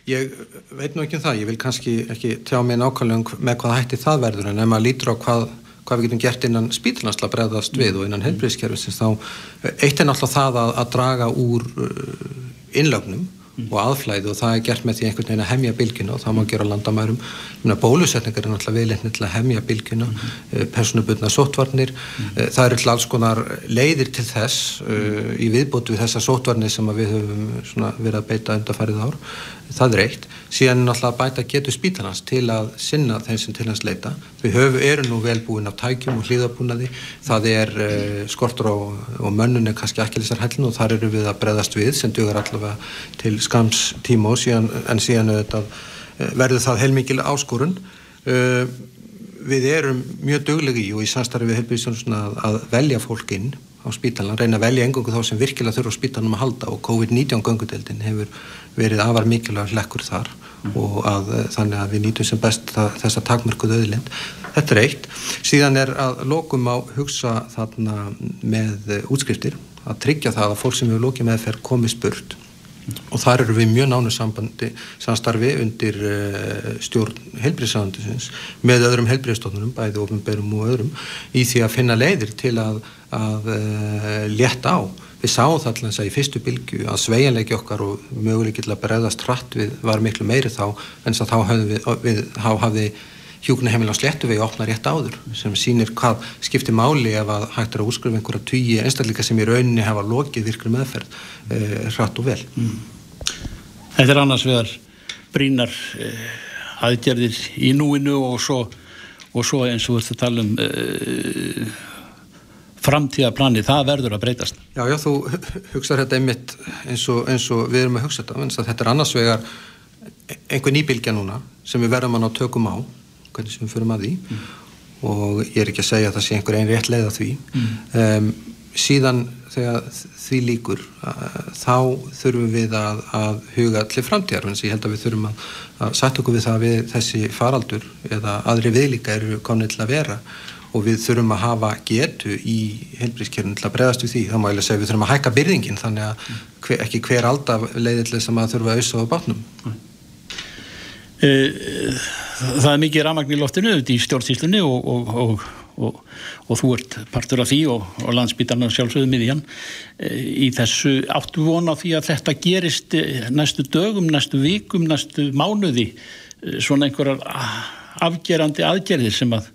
G: Ég veit nú ekki um það, ég vil kannski ekki tjá mig nákvæmlega um með hvað hætti það verður en ef maður lítur á hvað, hvað við getum gert innan spítilnarsla bregðast við og innan helbriðskerfisins þá eitt er náttúrulega það að, að draga úr uh, innlögnum mm. og aðflæði og það er gert með því einhvern veginn að hemja bylginu og það má gera landamærum bólusetningar er náttúrulega viðleitni til að hemja bylginu mm. Eh, personubundna sótvarnir mm. það eru alls konar leiðir til þess uh, í viðbótu við þessa sótvarnir sem við höfum verið að beita undarfærið ár það er eitt, síðan náttúrulega bæta getur spítalans til að sinna þeim sem til hans leita. Við höfum, erum nú velbúin af tækjum og hlýðabúnaði, það er uh, skortur á, og mönnun er kannski ekki þessar hellin og þar eru við að breðast við sem dugar allavega til skams tíma og síðan, en síðan auðvitað, uh, verður það heilmikil áskorun. Uh, við erum mjög döglegi og í samstarfi við helbíðisjónusna að, að velja fólk inn á spítalan, reyna að velja engungu þá sem virkilega þurfa á spítanum að halda og COVID-19 gangudeldin hefur verið afar mikilvæg hlekkur þar mm. og að, eh, þannig að við nýtum sem best það, þessa takmörkuð auðlind. Þetta er eitt. Síðan er að lokum á hugsa þarna með eh, útskriftir að tryggja það að fólk sem hefur lókið með þeir komi spurt og þar eru við mjög nánu sambandi samstarfi undir uh, stjórn helbriðsæðandisins með öðrum helbriðstofnunum, bæði ofinberum og öðrum í því að finna leiðir til að, að uh, létta á við sáum það allans að í fyrstu bylgu að sveianleiki okkar og möguleik til að bregðast hratt við var miklu meiri þá en þá hafði, við, við, hafði hjúkna heimil á slettu við opna rétt áður sem sýnir hvað skiptir máli ef að hægt er að úrskrifa einhverja tugi einstakleika sem í rauninni hefa lokið virkri meðferð eh, hratt og vel mm.
E: Þetta er annars vegar brínar eh, aðgerðir í núinu og svo, og svo eins og þú ert að tala um eh, framtíðaplani, það verður að breytast
G: Já, já, þú hugsaður þetta einmitt eins og, eins og við erum að hugsa þetta þetta er annars vegar einhver nýbilgja núna sem við verðum að ná tökum á hvernig sem við förum að því mm. og ég er ekki að segja að það sé einhver einn rétt leið að því mm. um, síðan þegar því líkur þá þurfum við að, að huga til framtíðar, að ég held að við þurfum að, að sætt okkur við það við þessi faraldur eða aðri viðlíka eru komin til að vera og við þurfum að hafa getu í heilbríðskerfinu til að bregðast við því. Þá má ég lega segja við þurfum að hækka byrðingin þannig að hver, ekki hver aldaf leiðileg sem að þurfa að auðsa á bátnum.
E: Eh, það er mikið ramagn í loftinu í stjórnsýslunni og, og, og, og, þú ert partur af því og, landsbytarnar sjálfsögðu miðjan. E, í þessu áttu vona því að þetta gerist e, næstu dögum, næstu vikum, næstu mánuði svona einhverjar afgerandi aðgerðir sem að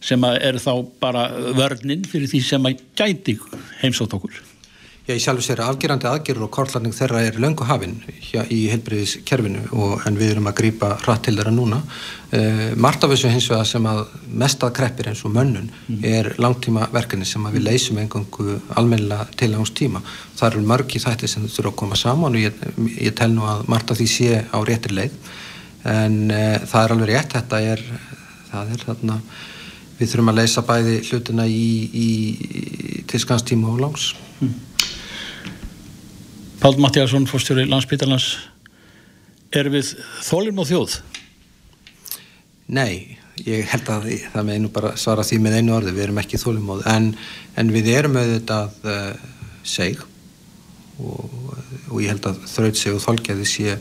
E: sem er þá bara vörninn fyrir því sem að gæti heimsótt okkur.
G: Já, ég sjálfur sér að afgerandi aðgerður og kortlarning þeirra er löngu hafinn í heilbriðiskerfinu en við erum að grýpa hratt til þeirra núna. Uh, margt af þessu hins vegar sem að mestað kreppir eins og mönnun mm. er langtíma verkefni sem að við leysum engangu almennilega til ángs tíma. Það eru mörg í þætti sem þurfa að koma saman og ég, ég tel nú að margt af því sé á réttir leið en uh, það er alveg rétt, þetta er, það er þarna, við þurfum að leysa bæði hlutina í, í, í tilskanstíma og langs. Mm.
E: Pál Mattíasson, fórstjóri landsbytarnas er við þólum og þjóð?
G: Nei, ég held að það með einu bara svara því með einu orði, við erum ekki þólum og en, en við erum auðvitað uh, seg og, og ég held að þraut seg og þolgeði sé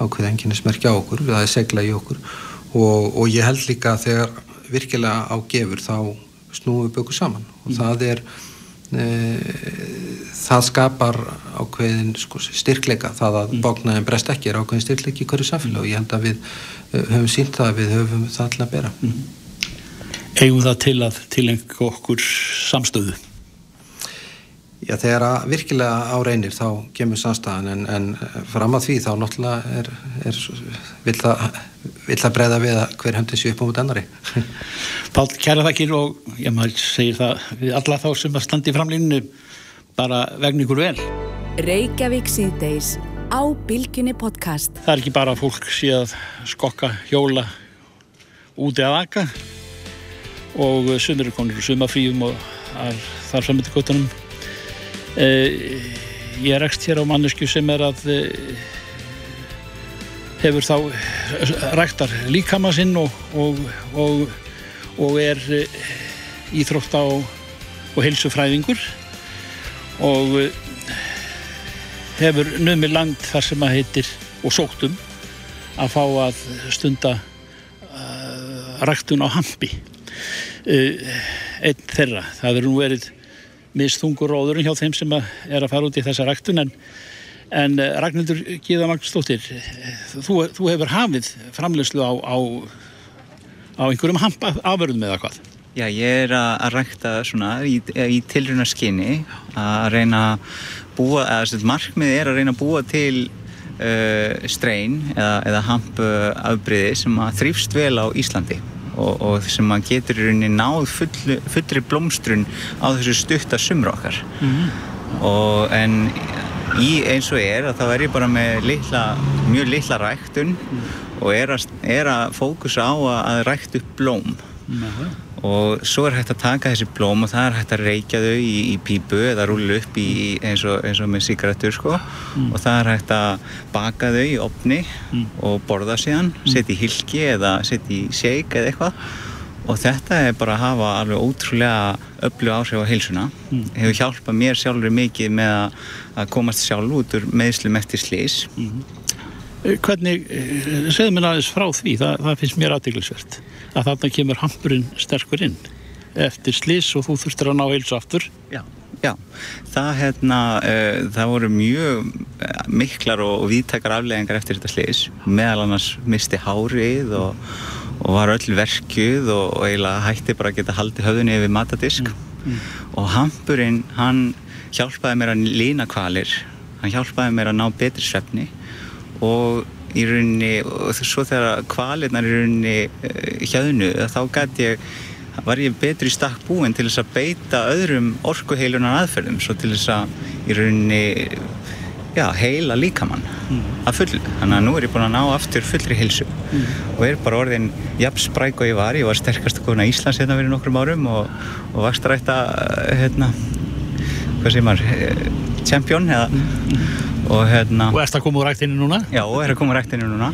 G: ákveð enginn að smerkja á okkur, það er segla í okkur og, og ég held líka þegar virkilega á gefur þá snúum við bökur saman og mm. það er það skapar ákveðin sko, styrkleika það að mm. bóknaðin brest ekki er ákveðin styrkleiki í hverju samfélag og ég held að við höfum sínt það að við höfum það alltaf að bera mm.
E: Eigum það til að tilengja okkur samstöðu?
G: Já, þegar að virkilega á reynir þá kemur samstæðan en, en fram að því þá náttúrulega er, er vill það, það breyða við að hver höndi séu upp á mút ennari.
E: Pál, kæra þakkir og ég maður segir það við alla þá sem að standi í framlýninu bara vegna ykkur vel.
A: Reykjavík síðdeis á Bilginni podcast.
E: Það er ekki bara fólk að skokka hjóla úti að vaka og sumir er konur og sumafríum og þar framöndi kvotunum Uh, ég er ekst hér á mannesku sem er að uh, hefur þá ræktar líkama sinn og, og, og, og er íþrótt á og heilsufræðingur og hefur nömi land þar sem að heitir og sóktum að fá að stunda ræktun á hampi einn þeirra, það er nú verið misþungur róðurinn hjá þeim sem er að fara út í þessa ræktun en, en eh, Ragnhildur Gíða Magnúsdóttir þú, þú hefur hafið framlegslu á, á, á einhverjum aförðum eða hvað?
H: Já, ég er að, að rækta svona í, í tilruna skinni að reyna að búa, eða markmið er að reyna að búa til uh, streyn eða, eða hampu afbríði sem að þrýfst vel á Íslandi og, og sem maður getur í rauninni náð full, fullri blómstrun á þessu stutta sumra okkar mm -hmm. og en í eins og er að þá er ég bara með litla, mjög litla ræktun mm. og er að, er að fókusa á að, að rækta upp blóm mm -hmm og svo er hægt að taka þessi blóm og það er hægt að reykja þau í, í pípu eða rúlu upp í, eins, og, eins og með síkrættur sko mm. og það er hægt að baka þau í opni mm. og borða síðan, mm. setja í hilki eða setja í shake eða eitthvað og þetta er bara að hafa alveg ótrúlega öllu áhrif á heilsuna mm. hefur hjálpað mér sjálfur mikið með að, að komast sjálf út úr meðslum eftir slís
E: mm. Hvernig, eh, segðu mér aðeins frá því, það, það finnst mér aðdeglisvert að þarna kemur hampurinn sterkur inn eftir slís og þú þurftir að ná heilsu aftur.
H: Já, já, það hérna uh, það voru mjög eh, miklar og, og víðtækar afleggingar eftir þetta slís, meðal annars misti hárið og, og var öll verkuð og, og eiginlega hætti bara að geta haldið höfðunni yfir matadisk. Mm, mm. og hampurinn, hann hjálpaði mér að lína kvalir hann hjálpaði mér að ná betri svefni og í rauninni og svo þegar kvalirnar í rauninni uh, hjaðnu þá gæti ég var ég betri í stakk búin til þess að beita öðrum orkuheilunar aðferðum svo til þess að í rauninni já, heila líkamann mm. að fullu, þannig að nú er ég búin að ná aftur fullri heilsu mm. og er bara orðin jafn spræk og ég var, ég var sterkast að kona í Íslands hérna fyrir nokkrum árum og, og varst að rætta hérna, hvað segir maður? Champion eða?
E: Og hérna og erst að koma úr ræktinu núna?
H: já, og er að koma úr ræktinu núna.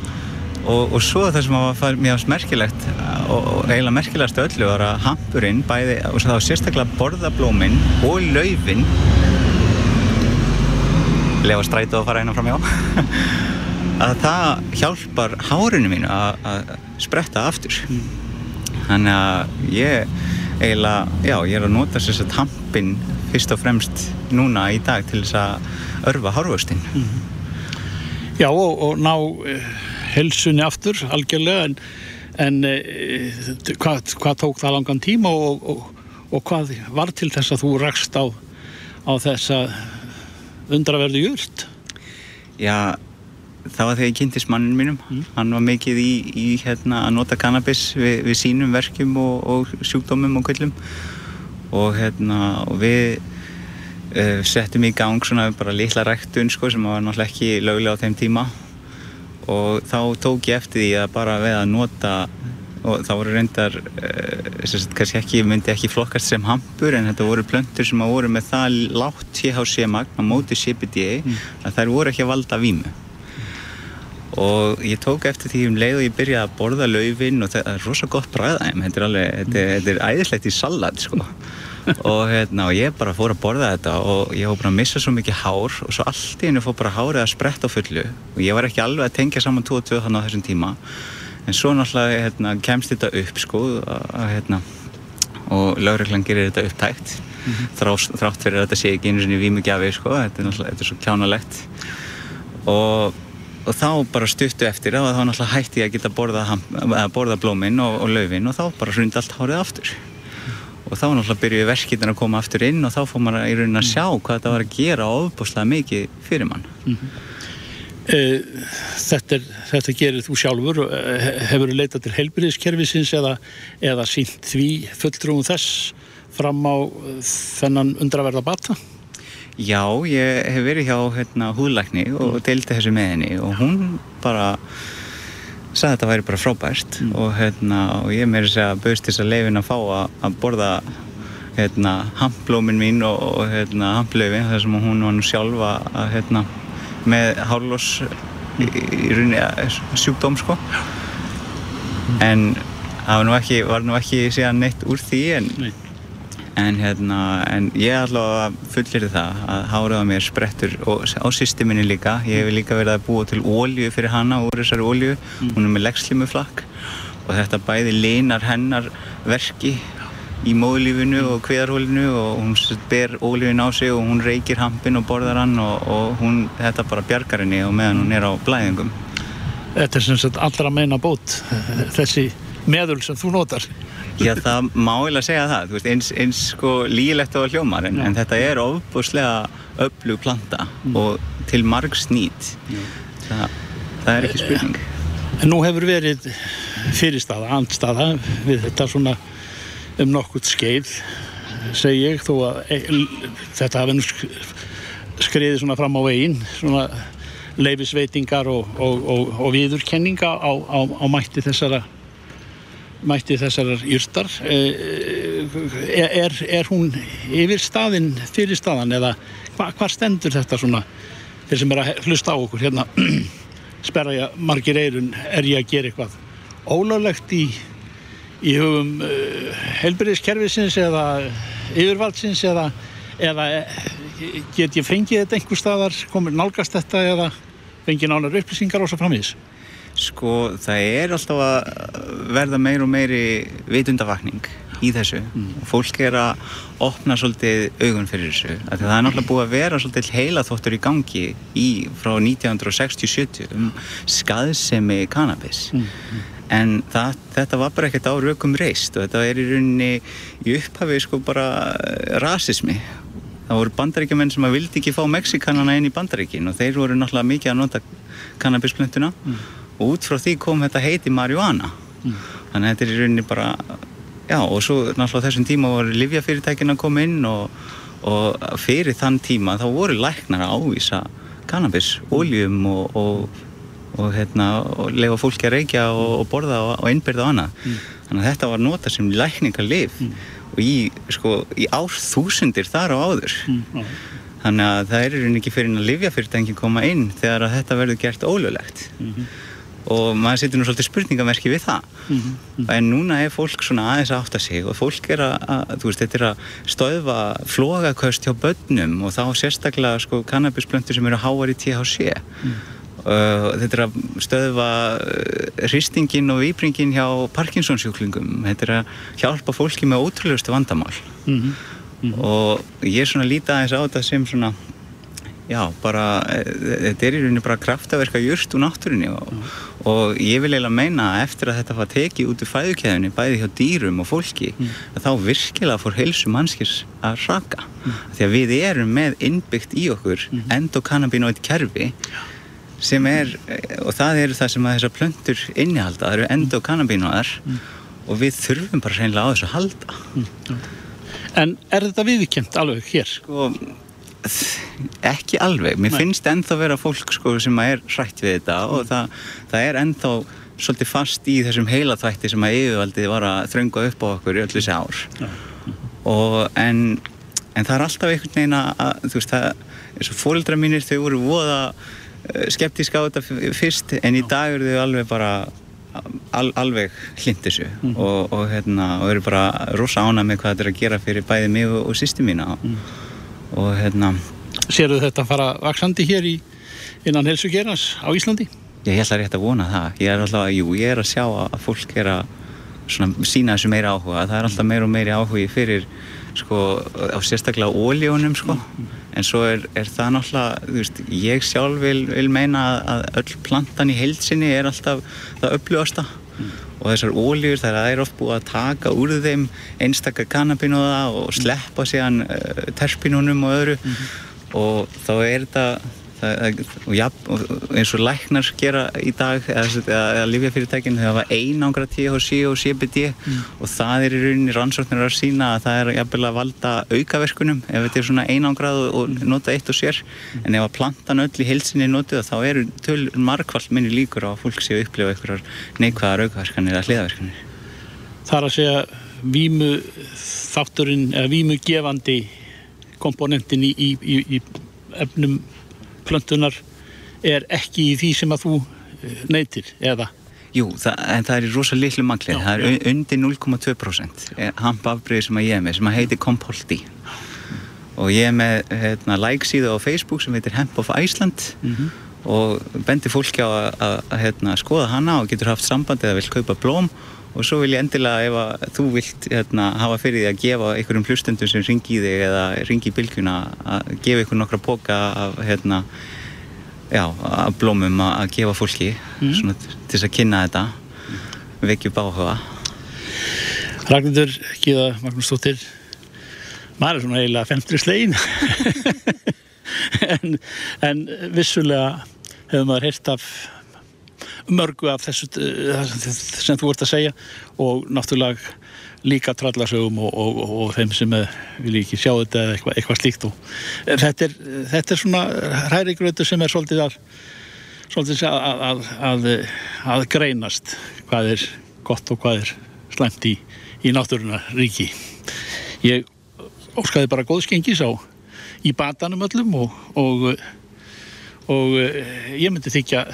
H: Og, og svo það sem var mjög merkilegt og, og eiginlega merkilegast öllu var að hampurinn bæði og það var sérstaklega borðablóminn og laufinn lefa strætu að fara einan fram hjá að það hjálpar hárinu mínu að spretta aftur. Þannig að ég eiginlega, já, ég er að nota að tampin fyrst og fremst núna í dag til þess að örfa hárvöxtin.
E: Já, og, og ná uh, helsunni aftur algjörlega en, en uh, hvað, hvað tók það langan tíma og, og, og hvað var til þess að þú rakst á, á þessa undraverðu júrt?
H: Já, það var þegar ég kynntist mannin mínum. Hann var mikið í, í hérna, að nota kannabis við, við sínum verkjum og, og sjúkdómum og kvöllum og, hérna, og við uh, settum í gang svona bara litla ræktun sko, sem var náttúrulega ekki löglega á þeim tíma og þá tók ég eftir því að bara við að nota og það voru reyndar uh, kannski ekki, myndi ekki flokkast sem hampur en þetta voru plöntur sem voru með það látt THC-magn á móti CBD mm. að þær voru ekki að valda vímu og ég tók eftir því um leið og ég byrjaði að borða laufin og það er rosa gott bræðaðum þetta er alveg, þetta er, þetta er æðislegt í salat sko. Og hérna og ég bara fór að borða þetta og ég fór bara að missa svo mikið hár og svo allt í hennu fór bara hárið að spretta á fullu. Og ég var ekki alveg að tengja saman 2 og 2 þannig á þessum tíma. En svo náttúrulega hérna, kemst þetta upp sko að, hérna, og lögreglan gerir þetta upptækt. Mm -hmm. þrátt, þrátt fyrir að þetta sé ekki einu sinni vímugjafi sko, þetta er náttúrulega þetta er svo kjánalegt. Og, og þá bara stuttu eftir og þá náttúrulega hætti ég að geta borða, borða blóminn og, og laufinn og þá bara hrundi allt hárið aftur og þá náttúrulega byrjuði verkinn að koma aftur inn og þá fór maður í raunin að sjá hvað þetta var að gera ofbúslega mikið fyrir mann mm -hmm.
E: Þetta, er, þetta gerir þú sjálfur hefur þú leitað til heilbyrðiskerfisins eða, eða sínt því fulltrúum þess fram á þennan undraverða bata?
H: Já, ég hef verið hjá hérna, húðlækni og deildi þessu með henni og hún bara sagði að þetta væri bara frábært mm. og, hérna, og ég meiri segja að bauðst þess að leifin að fá að, að borða hérna, hamplómin mín og, og hérna, hamplöfin þar sem hún var nú sjálfa að hérna með hálós í, í rauninni sjúkdóm sko. En það var nú ekki, var nú ekki síðan neitt úr því en, en, hérna, en ég alltaf fullir það að hárið á mér sprettur og á systeminni líka. Ég hef líka verið að búa til ólju fyrir hana úr þessari ólju, mm. hún er með legslímuflakk og þetta bæði linar hennar verki í móðlífinu og kveðarhólinu og hún ber ólífin á sig og hún reykir hampin og borðar hann og, og hún, þetta bara bjargar henni og meðan hún er á blæðingum.
E: Þetta er sem sagt allra meina bót þessi meðul sem þú notar?
H: Já, það má eiginlega segja það. Veist, eins, eins sko lígilegt á hljómar en, en þetta er ofbúslega öflug planta mm. og til marg snít það, það er ekki spurning.
E: En nú hefur verið fyrirstaða, andstaða við þetta svona um nokkurt skeið segi ég þó að e, þetta hafi skriðið svona fram á veginn svona leifisveitingar og, og, og, og viðurkenninga á, á, á mætti þessara mætti þessarar júrtar e, er, er hún yfir staðin fyrir staðan eða hva, hvað stendur þetta svona þeir sem er að hlusta á okkur hérna sperra ég margir eirun er ég að gera eitthvað ólöglegt í í hugum uh, helbriðiskerfisins eða yfirvaldsins eða, eða get ég fengið þetta einhver staðar, komur nálgast þetta eða fengið nánar upplýsingar og svo framvís?
H: Sko það er alltaf að verða meir og meiri vitundavakning í þessu mm. fólk er að opna svolítið augun fyrir þessu það er náttúrulega búið að vera svolítið heila þóttur í gangi í frá 1960-70 um skaðsemi kannabis mm. Mm en það, þetta var bara ekkert á rökum reist og þetta er í rauninni í upphafi sko bara eh, rasismi það voru bandaríkjumenn sem að vildi ekki fá Mexikanana inn í bandaríkin og þeir voru náttúrulega mikið að nota kannabisplöntuna mm. Og út frá því kom þetta heiti marihuana mm. þannig að þetta er í rauninni bara já og svo náttúrulega þessum tíma voru livjafyrirtækin að koma inn og, og fyrir þann tíma þá voru læknar að ávísa kannabis, oljum og, og og, hérna, og lefa fólki að reykja og, og borða og, og innbyrða á hana mm. þannig að þetta var nota sem lækningarlif mm. og í, sko, í árþúsundir þar á áður mm. þannig að það er einhvern veginn fyrir að livjafyrirtæki koma inn þegar þetta verður gert ólöglegt -hmm. Og maður setur nú svolítið spurningamerki við það -hmm. en núna er fólk svona aðeins að átta sig og fólk er að, að þú veist, þetta er að stöðva flogaköst hjá börnum og þá sérstaklega sko kannabisplöntur sem eru háar í THC Uh, þetta er að stöðva uh, hristingin og výbringin hjá Parkinsonsjúklingum þetta er að hjálpa fólki með ótrúlustu vandamál mm -hmm. og ég er svona lítið aðeins á þetta sem svona já, bara þetta er í rauninni bara kraftaverka júrst úr náttúrinni og, mm. Og ég vil eiginlega meina að eftir að þetta var tekið út úr fæðukæðunni bæði hjá dýrum og fólki mm. þá virkilega fór heilsu mannskis að raka mm. því að við erum með innbyggt í okkur endokannabinoid kerfi sem er, og það eru það sem að þessar plöntur innihalda, það eru endokannabinoidar mm. og við þurfum bara reynilega á þessu að halda mm.
E: En er þetta viðkjönd alveg hér?
H: Sko, ekki alveg mér Nei. finnst ennþá vera fólk sko, sem er hrætt við þetta mm. og það, það er ennþá svolítið fast í þessum heilaþvætti sem að yfirvaldið var að þrönga upp á okkur í öllu þessi ár og en, en það er alltaf einhvern veginn að þú veist það, eins og fólkdra mínir þau voru voða Eh, skeptísk á þetta fyrst en í dag eru þau alveg bara al, alveg hlind þessu mm. og, og, hérna, og eru bara rosa ána með hvað þetta er að gera fyrir bæði mig og, og sýsti mína mm. Og hérna
E: Serðu þetta að fara vaksandi hér í innan helsugerans á Íslandi?
H: Ég held að rétt að vona það ég er alltaf jú, ég er að sjá að fólk er að svona, sína þessu meira áhuga það er alltaf meira og meiri áhugi fyrir sko, á sérstaklega ólíunum sko en svo er, er það náttúrulega, þú veist, ég sjálf vil, vil meina að öll plantan í heilsinni er alltaf það uppljóðasta mm. Og þessar óljur þar er oft búið að taka úr þeim einstakar kannabinóða og sleppa síðan uh, terpinónum og öðru mm -hmm. og þá er þetta og, ja, og eins og læknar gera í dag eða, eða lífjafyrirtækinn þau hafa einangra THC og CBD mm. og það er í rauninni rannsóknir að sína að það er jafnvel að valda aukaverkunum ef þetta er svona einangrað og nota eitt og sér mm. en ef að plantan öll í heilsinni notið þá eru töl markvallt minni líkur á að fólk sé að upplifa einhverjar neikvæðar aukaverkanir eða hliðaverkanir
E: Það er að segja vímu þátturinn eða vímu gefandi komponentin í, í, í, í efnum plöntunar er ekki í því sem að þú eh, neytir, eða?
H: Jú, það, en það er í rosa litlu manglið, það er undir 0,2% hampafbrið sem að ég er með, sem að heitir Kompolti og ég er með hérna, like síðu á Facebook sem heitir Hemp of Iceland mm -hmm. og bendir fólki á að hérna, skoða hana og getur haft samband eða vil kaupa blóm og svo vil ég endilega ef að þú vilt hérna, hafa fyrir því að gefa einhverjum hlustendum sem ringi í þig eða ringi í bylgjuna að gefa einhver nokkra boka af hérna, já, af blómum að gefa fólki mm. svona, til þess að kynna þetta. Vekju báhuga.
E: Ragnhildur Gíða Magnúsdóttir. Maður er svona eiginlega femtri slegin. En, en vissulega hefur maður heyrt af mörgu af þessu eh, sem þú ert að segja og náttúrulega líka trallarsögum og, og, og, og þeim sem vil ekki sjá þetta eða eitthvað, eitthvað slíkt og þetta er, þetta er svona hrærigrötu sem er svolítið að svolítið að, að, að, að greinast hvað er gott og hvað er slæmt í, í náttúruna ríki ég óskaði bara góðskengis á í batanum öllum og og ég myndi þykja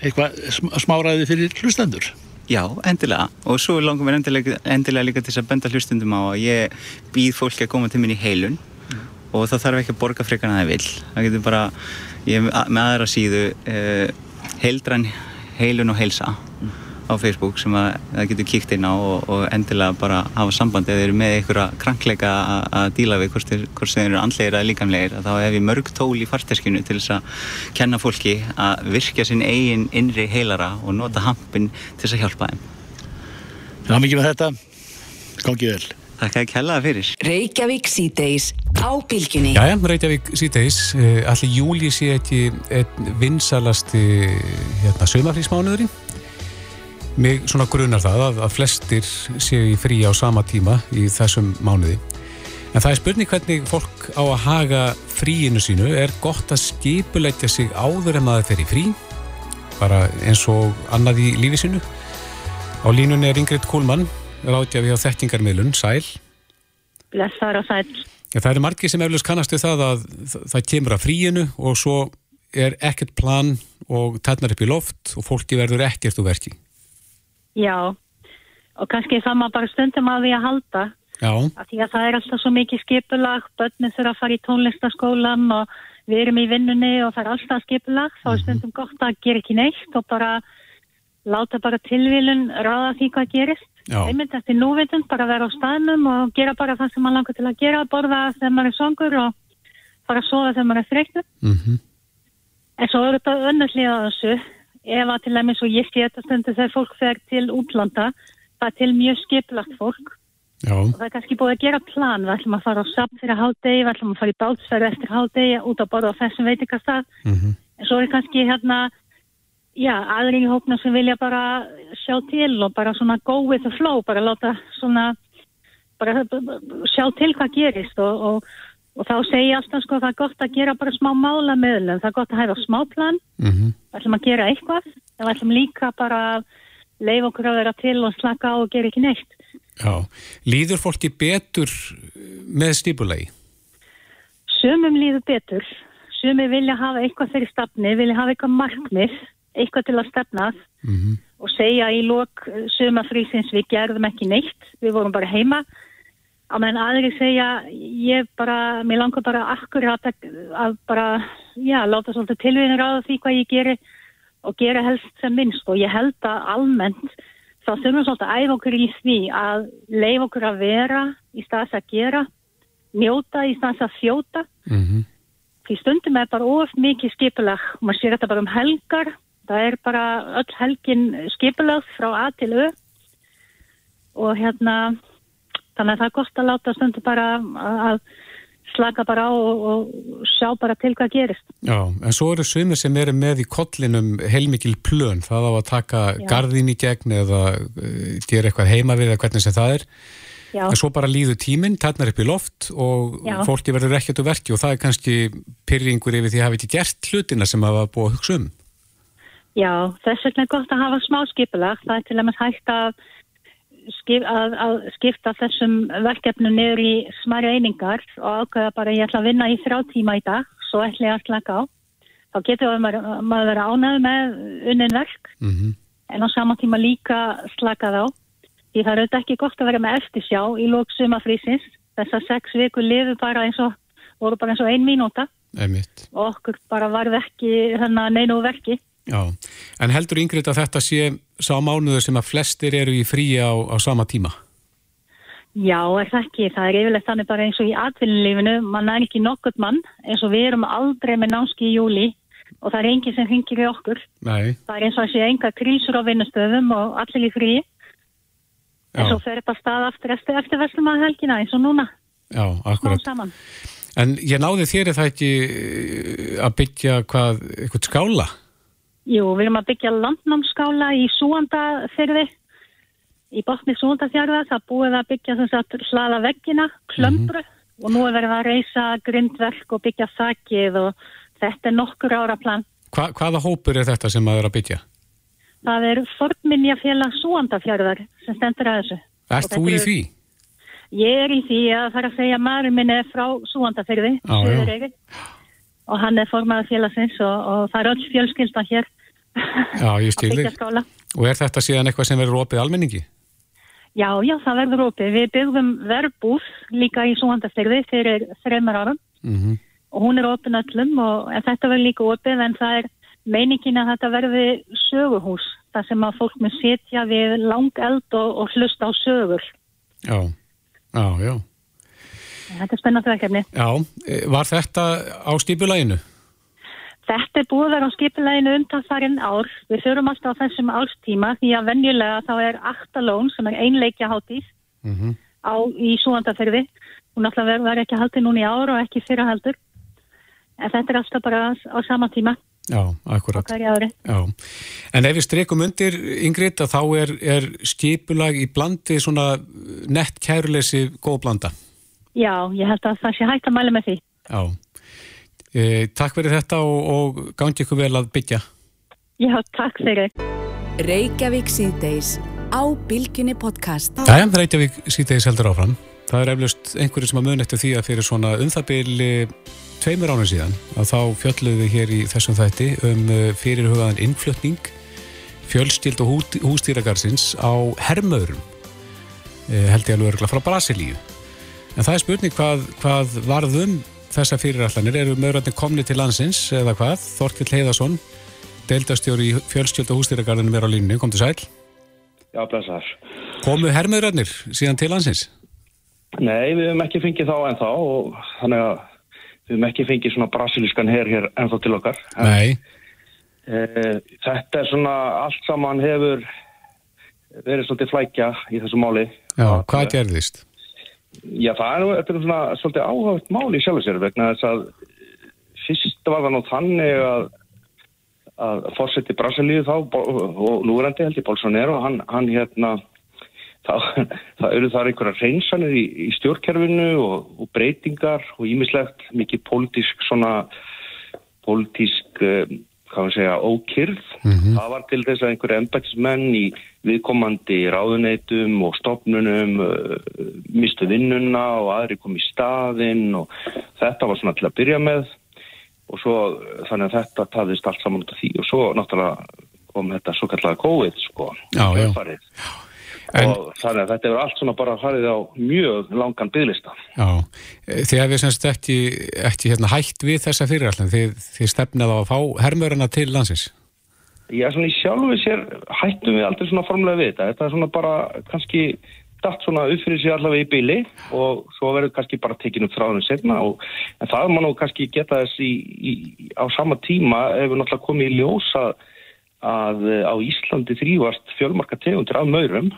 E: eitthvað smáraði fyrir hlustendur?
H: Já, endilega og svo langum við endilega, endilega líka til að benda hlustundum á að ég býð fólki að koma til minn í heilun mm. og það þarf ekki að borga frekar en það vil það getur bara, ég er með aðra síðu eh, heildran heilun og heilsa mm á Facebook sem að það getur kíkt inn á og, og endilega bara hafa samband eða eru með einhverja krankleika að díla við hvort þeir eru andlegir eða líkamlegir þá hef ég mörg tól í farteskinu til þess að kenna fólki að virkja sinn eigin innri heilara og nota hampin til þess að hjálpa þeim.
E: Það er mikið með þetta. Góðið vel.
H: Takk að kellaða fyrir.
A: Reykjavík síðdeis á bylginni
B: Jæja, Reykjavík eh, Allir júli sé ekki vinsalasti hérna, sögmafrísmánuðurinn Mig svona grunar það að, að flestir séu í frí á sama tíma í þessum mánuði. En það er spurning hvernig fólk á að haga fríinu sínu. Er gott að skipuleitja sig áður en maður fer í frí? Bara eins og annað í lífi sínu? Á línunni er Ingrid Kúlmann, ráðjafi á þekkingarmiðlun, Sæl.
I: Blessaður og Sæl.
B: Ja, það eru margir sem eflust kannastu það að það kemur að fríinu og svo er ekkert plan og tannar upp í loft og fólki verður ekkert úr verki.
I: Já, og kannski það maður bara stundum að því að halda.
B: Já.
I: Að því að það er alltaf svo mikið skipulag, börnum þurfa að fara í tónlistaskólan og við erum í vinnunni og það er alltaf skipulag, þá er stundum gott að gera ekki neitt og bara láta bara tilvílun ráða því hvað gerist. Einmitt eftir núvitund, bara vera á staðnum og gera bara það sem maður langar til að gera, borða þegar maður er songur og fara að sofa þegar maður er þreyttur.
B: Mm
I: En svo er þetta önnurlið á þessu, ef að til dæmis og ég sé þetta stundu þegar fólk fer til útlanda, það er til mjög skipulagt fólk.
B: Já,
I: og það er kannski búið að gera plan, við ætlum að fara á samt fyrir hádegi, við ætlum að fara í bátsferð eftir hádegi út að borða á þessum veitingastað,
B: mm
I: en svo er kannski hérna, já, aðri í hópna sem vilja bara sjá til og bara svona go with the flow, bara láta svona, bara sjá til hvað gerist og, og, og þá segi ég alltaf sko það er gott að gera bara smá mála meðlum, það er gott að hæfa smá plan,
B: mm
I: við ætlum að gera eitthvað, við ætlum líka bara að leifa okkur að vera til og slaka á og gera ekki neitt.
B: já. Líður fólki betur með stipulegi?
I: Sumum líður betur, sumir vilja hafa eitthvað fyrir stafni, vilja hafa eitthvað markmið, eitthvað til að stefnað
B: Mm
I: og segja í lok sumafrísins við gerðum ekki neitt, við vorum bara heima. Á meðan aðri segja, ég bara, mér langar bara akkurat að, að bara, já, láta svolítið tilvíðin ráða því hvað ég geri og gera helst sem minnst. Og ég held að almennt þá þurfum við svolítið að æfa okkur í því að leifa okkur að vera í staðs að gera, njóta í staðs að þjóta.
B: -hmm.
I: því stundum er bara of mikið skipulag og maður sér þetta bara um helgar. Það er bara öll helgin skipulag frá A til Ö. Og hérna þannig að það er gott að láta stundum bara að slaka bara á og, og sjá bara til hvað gerist.
B: Já, en svo eru sumir sem eru með í kollinum heilmikil plön, það á að taka
I: Já.
B: garðin í gegn eða uh, gera eitthvað heima við eða hvernig sem það er.
I: Já,
B: en svo bara líður tíminn, tætnar upp í loft og
I: Já.
B: fólki verður ekkert úr verki og það er kannski pyrringur yfir því að hafa ekki gert hlutina sem hafa búið að hugsa um.
I: Já, þess vegna er gott að hafa smá skipulag. Það er til dæmis hægt að, skip, að, að skipta þessum verkefnu niður í smæri einingar og ákveða bara ég ætla að vinna í þrjá tíma í dag, svo ætla ég að slaka á þá getur maður, maður vera ánægð með unnin verk
B: mm
I: en á sama tíma líka slakað á. Því það er auðvitað ekki gott að vera með eftirsjá í lók sumafrísins. Þessar sex vikur lifu bara eins og, voru bara eins og ein mínúta
B: Einmitt.
I: og okkur bara varð ekki hérna neinu úr verki.
B: Já, en heldur yngriðt að þetta sé sá mánuður sem að flestir eru í fríi á, á sama tíma?
I: Já, er það ekki. Það er yfirleitt þannig bara eins og í atvinnulífinu. Man er ekki nokkurt mann eins og við erum aldrei með námski í júli og það er enginn sem hringir í okkur.
B: Nei,
I: Það er eins og að sé enga krísur á vinnustöðum og allir í fríi. En
B: já,
I: svo fer upp að stað aftur eftir, eftir verslum að helgina eins og núna.
B: já, akkurat.
I: saman.
B: En ég náði þér er það ekki eh, að byggja hvað, eitthvað skála?
I: Jú, við erum að byggja landnámskála í Súandafyrði, í botni Súandafjörða, það búið að byggja þess að hlaða veggina, klömbru og nú er verið að reysa grindverk og byggja þakkið og þetta er nokkur ára plan.
B: Hva, hvaða hópur er þetta sem að er að byggja?
I: Það er fornminjafélag Súandafjörðar sem stendur að þessu. Og
B: þú í því?
I: Ég er í því að fara að segja að maður minn er frá
B: já.
I: Suðureyri og hann er formaður félagsins og, og það er öll fjölskylda hér
B: Já, ég
I: að
B: skil
I: byggja
B: þig.
I: skála.
B: Og er þetta síðan eitthvað sem verður opið almenningi?
I: Já, já, það verður opið. Við byggðum verbúð líka í Súhandastyrði fyrir þreymar árum
B: Mm
I: og hún er opið öllum og þetta verður líka opið en það er meiningin að þetta verði söguhús þar sem að fólk mun setja við lang eld og, og hlusta á sögur.
B: Já, já, já.
I: Þetta er spennandi verkefni.
B: Já, eh, var þetta á stípulæginu?
I: Þetta er búið að vera á skipuleginu undanfarinn ár. Við förum alltaf á þessum árstíma því að venjulega þá er Aktalón sem er einleikja hátíð
B: Mm
I: á, í Súhandaferði. Hún alltaf verður ver ekki haldið núna í ár og ekki fyrra heldur. En þetta er alltaf bara á sama tíma
B: Já,
I: á
B: akkurat. Já. En ef við streikum undir, Ingrid, að þá er, er skipulag í blandi svona nett kæruleysi góð blanda.
I: Já, ég held að það sé hægt að mæla með því.
B: Já. E, takk fyrir þetta og, og gangi ykkur vel að byggja.
I: Já, takk fyrir.
A: Reykjavík síðdeis á Bilginni podcast.
B: Jæja, Reykjavík síðdegis heldur áfram. Það er eflust einhverju sem að mun eftir því að fyrir svona um það byrli tveimur ánum síðan að þá fjöldluðu við hér í þessum þætti um eh, fyrirhugaðan innflutning fjölstild og hú, hústýragarsins á hermöðrum eh, held ég alveg örgulega frá Brasilíu. En það er spurning hvað, hvað varðum þessa fyrirallanir, eru möðurarnir komni til landsins eða hvað? Þorkill Heiðarsson, deildastjóri í fjölstjöld og hústýragarðinu vera á línu, kom til sæl.
J: Já, blessar.
B: Komu herrmöðurarnir síðan til landsins?
J: Nei, við hefum ekki fengið þá en þá og þannig að við hefum ekki fengið svona brasilískan her hér ennþá til okkar.
B: Nei.
J: E, þetta er svona, allt saman hefur verið svolítið flækja í þessu máli.
B: Já, hvað gerðist?
J: Já, það er er svona svolítið áhagast máli sjálf sér vegna þess að fyrst var það nú þannig að að fórseti Brasilíu þá og núrandi held ég Bolsonaro hann, hann hérna það, það eru þar einhverja reynsanir í, í stjórnkerfinu og, og breytingar og ímislegt mikið pólitísk svona pólitísk um, hvað við segja, ókyrð. Mm -hmm. Það var til þess að einhverju embætismenn í viðkomandi ráðuneytum og stopnunum uh, mistu vinnuna og aðri kom í staðinn og þetta var svona til að byrja með og svo þannig að þetta taðist allt saman út af því og svo náttúrulega kom þetta svo kallega COVID sko.
B: Já, já.
J: En, og þannig að þetta er allt svona bara farið á mjög langan bygglista.
B: Já, þið hefði semst ekki, ekki hérna, hægt við þessa fyrirallan, þið, þið stefnaði á að fá hermöruna til landsins?
J: Já, svona í sjálfu sér hættum við aldrei svona formlega við þetta, þetta er svona bara kannski dætt svona uppfyrir sér allavega í byli og svo verður kannski bara tekinu upp þráðunum setna og en það má nú kannski geta þess í, í, á sama tíma ef við náttúrulega komum í ljósa að eh, á Íslandi þrývart fjölmarka tegundir af maurum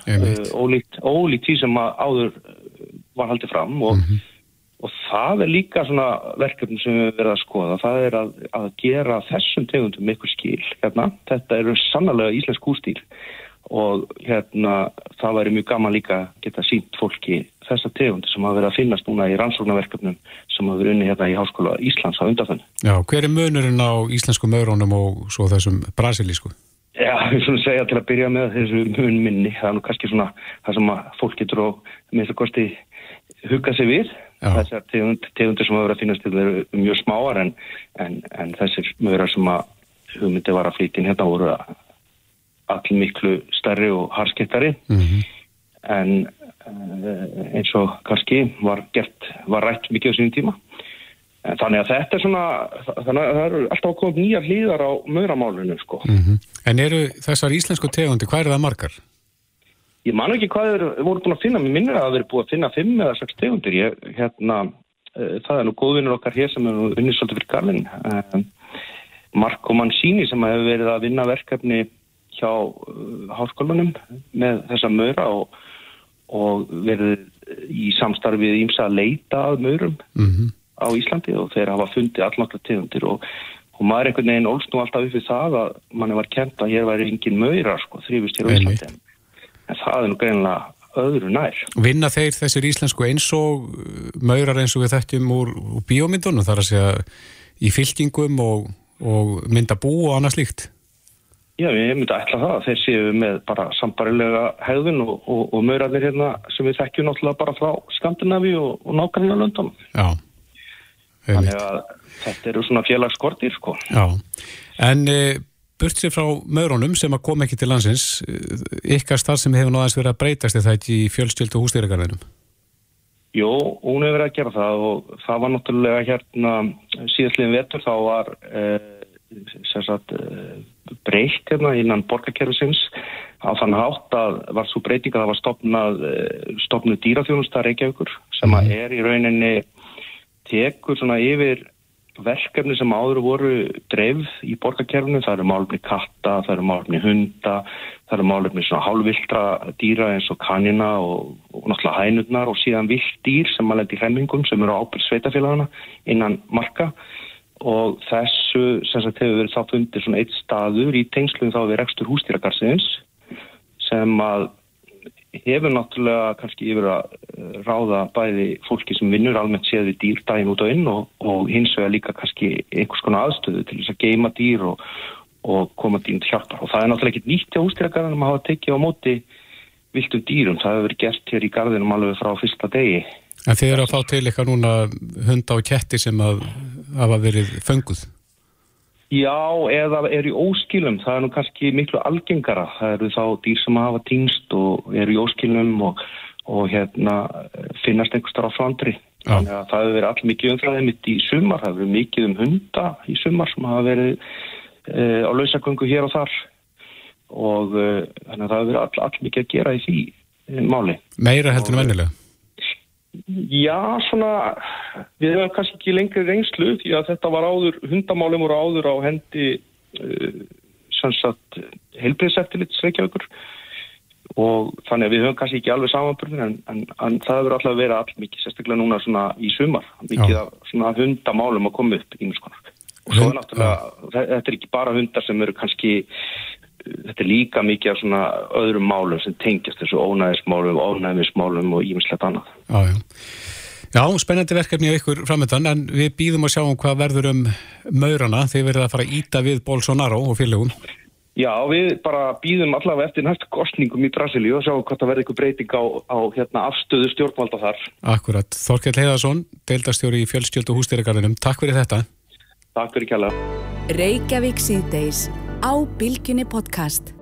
J: ólíkt, ólíkt því sem áður eh, var haldið fram og, mm -hmm. Og það er líka svona verkefni sem við verðum að skoða það er að, að gera þessum tegundum eitthvað skil hérna. þetta eru sannlega íslensk hústýr og hérna það væri mjög gaman líka geta sínt fólki þessa tegundi sem hafa verið að finnast núna í rannsóknarverkefnum sem hafa verið unni hérna í Háskóla Íslands á undanfönn.
B: Já, hver er munurinn á íslensku maurónum og svo þessum brasilísku?
J: Já, ég svona segja til að byrja með þessu munminni, það er nú kannski svona það sem að fólk getur og með það kosti hugga sig við Já. þessar tegund, tegundir sem hafa verið að finnast til eru mjög smáar en, en, en þessir maurar sem að hugmyndi var að flytja hérna voru allir miklu stærri og harskittari mm -hmm. en uh, eins og kannski var gert, var rætt mikið á sínum tíma en þannig að þetta er svona þannig að það eru alltaf koma nýja hlýðar á mauramálunum sko mm
B: -hmm. En eru þessar íslensku tegundi, hvað er það margar?
J: Ég man ekki hvað þeir voru búin að finna, mér minnir að veri búin að finna fimm eða sex tegundir, ég, hérna uh, það er nú góðvinnur okkar hér sem er unnið svolítið fyrir Karlin uh, Marko Mancini sem hefur verið að vinna verkefni hjá uh, háskólanum með þessa möra og, og verið í samstarfið ímsa að leita að mörum mm -hmm. á Íslandi og þeir hafa fundið allnáttúrulega tegundir og, og maður einhvern veginn ólst nú alltaf upp við það að manni var kent að hér væri engin möra sko, þrýfist hér á Íslandi en, það er nú greinlega öðru nær.
B: Vinna þeir þessir íslensku eins og maurar eins og við þekkjum úr, úr bíómyndunum þar að segja í fylkingum og, og mynda bú og annað slíkt?
J: Já, ég myndi að ætla það að þeir séu með bara sambarilega hefðun og, og, og maurarnir hérna sem við þekkjum náttúrulega bara frá Skandinavi og, og nákvæmlega London.
B: Já.
J: Þannig að þetta eru svona félagsskortir, sko.
B: Já, en e, burt sér frá maurunum sem að koma ekki til landsins, ykkar starf sem hefur náðast verið að breytast þetta ekki í fjölstjöld og hústýragarðinum?
J: Jó, hún hefur verið að gera það og það var náttúrulega hérna síðastliðin vetur þá var... E, sagt, eh, breytt hérna innan borgarkerfisins á þann hátt að var svo breyting að það var stopnað, eh, stopnuð dýraþjónustar Reykjavíkur sem að er í rauninni tekur svona yfir verkefni sem áður voru dreifð í borgarkerfinu, það eru málumni katta, það eru málumni hunda, það eru málumni svona hálfvildra dýra eins og kanina og, og náttúrulega hænurnar og síðan vilt dýr sem að lendi hremmingum sem eru ábyrð sveitafélagana innan marka. Og þessu sem sagt hefur verið þá fundir svona eitt staður í tengslum þá við rekstur hústýragarsiðins sem að hefur náttúrulega kannski yfir að eh, ráða bæði fólki sem vinnur almennt séð við dýr daginn út á inn og, og hins vegar líka kannski einhvers konar aðstöðu til þess að geima dýr og, og koma dýrum til hjálpar. Og það er náttúrulega ekki nýtt á hústýragarðinum að hafa tekið á móti viltum dýrum, það hefur verið gert hér í garðinum alveg frá fyrsta degi.
B: En þið eru að fá til eitthvað núna hunda og ketti sem að hafa verið fenguð?
J: Já, eða eru í óskilum, það er nú kannski miklu algengara, það eru þá dýr sem hafa týnst og eru í óskilum og, og hérna, finnast einhver starf á flandri. Þannig að það hefur verið all mikið umfræðið mitt í sumar, það hefur verið mikið um hunda í sumar sem hafa verið uh, á lausagöngu hér og þar. Og uh, þannig að það hefur verið all, all mikið að gera í því uh, máli.
B: Meira heldur en vennilega?
J: Já, svona, við hefum kannski ekki lengri reynslu því að þetta var áður, hundamálum voru áður á hendi uh, sannsagt heilbreyðseftilitsreikjaukur og þannig að við höfum kannski ekki alveg samanbörðin en, en, en það hefur alltaf verið all mikið, sérstaklega núna svona í sumar, mikið
B: Já.
J: af svona hundamálum að koma upp í mjög skonar. Og svo náttúrulega, þetta er ekki bara hundar sem eru kannski, þetta er líka mikið af svona öðrum málum sem tengjast þessu ónæðismálum, ónæðismálum og ímislegt annað.
B: Já, já. Já, spennandi verkefni á ykkur framöndan en við býðum að sjá um hvað verður um maurana þegar verður að fara að íta við Bolsonaro og félögum.
J: Já, við bara býðum allavega eftir næstu kostningum í Brasilíu og sjáum hvað það verður eitthvað breyting á, á hérna, afstöðu stjórnvalda þar.
B: Akkurat. Þorkell Heiðarsson, deildastjóri í fjölstjöld og hústýragarðinum. Takk fyrir þetta.
J: Takk fyrir kjalla.
A: Reykjavík síðdeis á Bilginni podcast.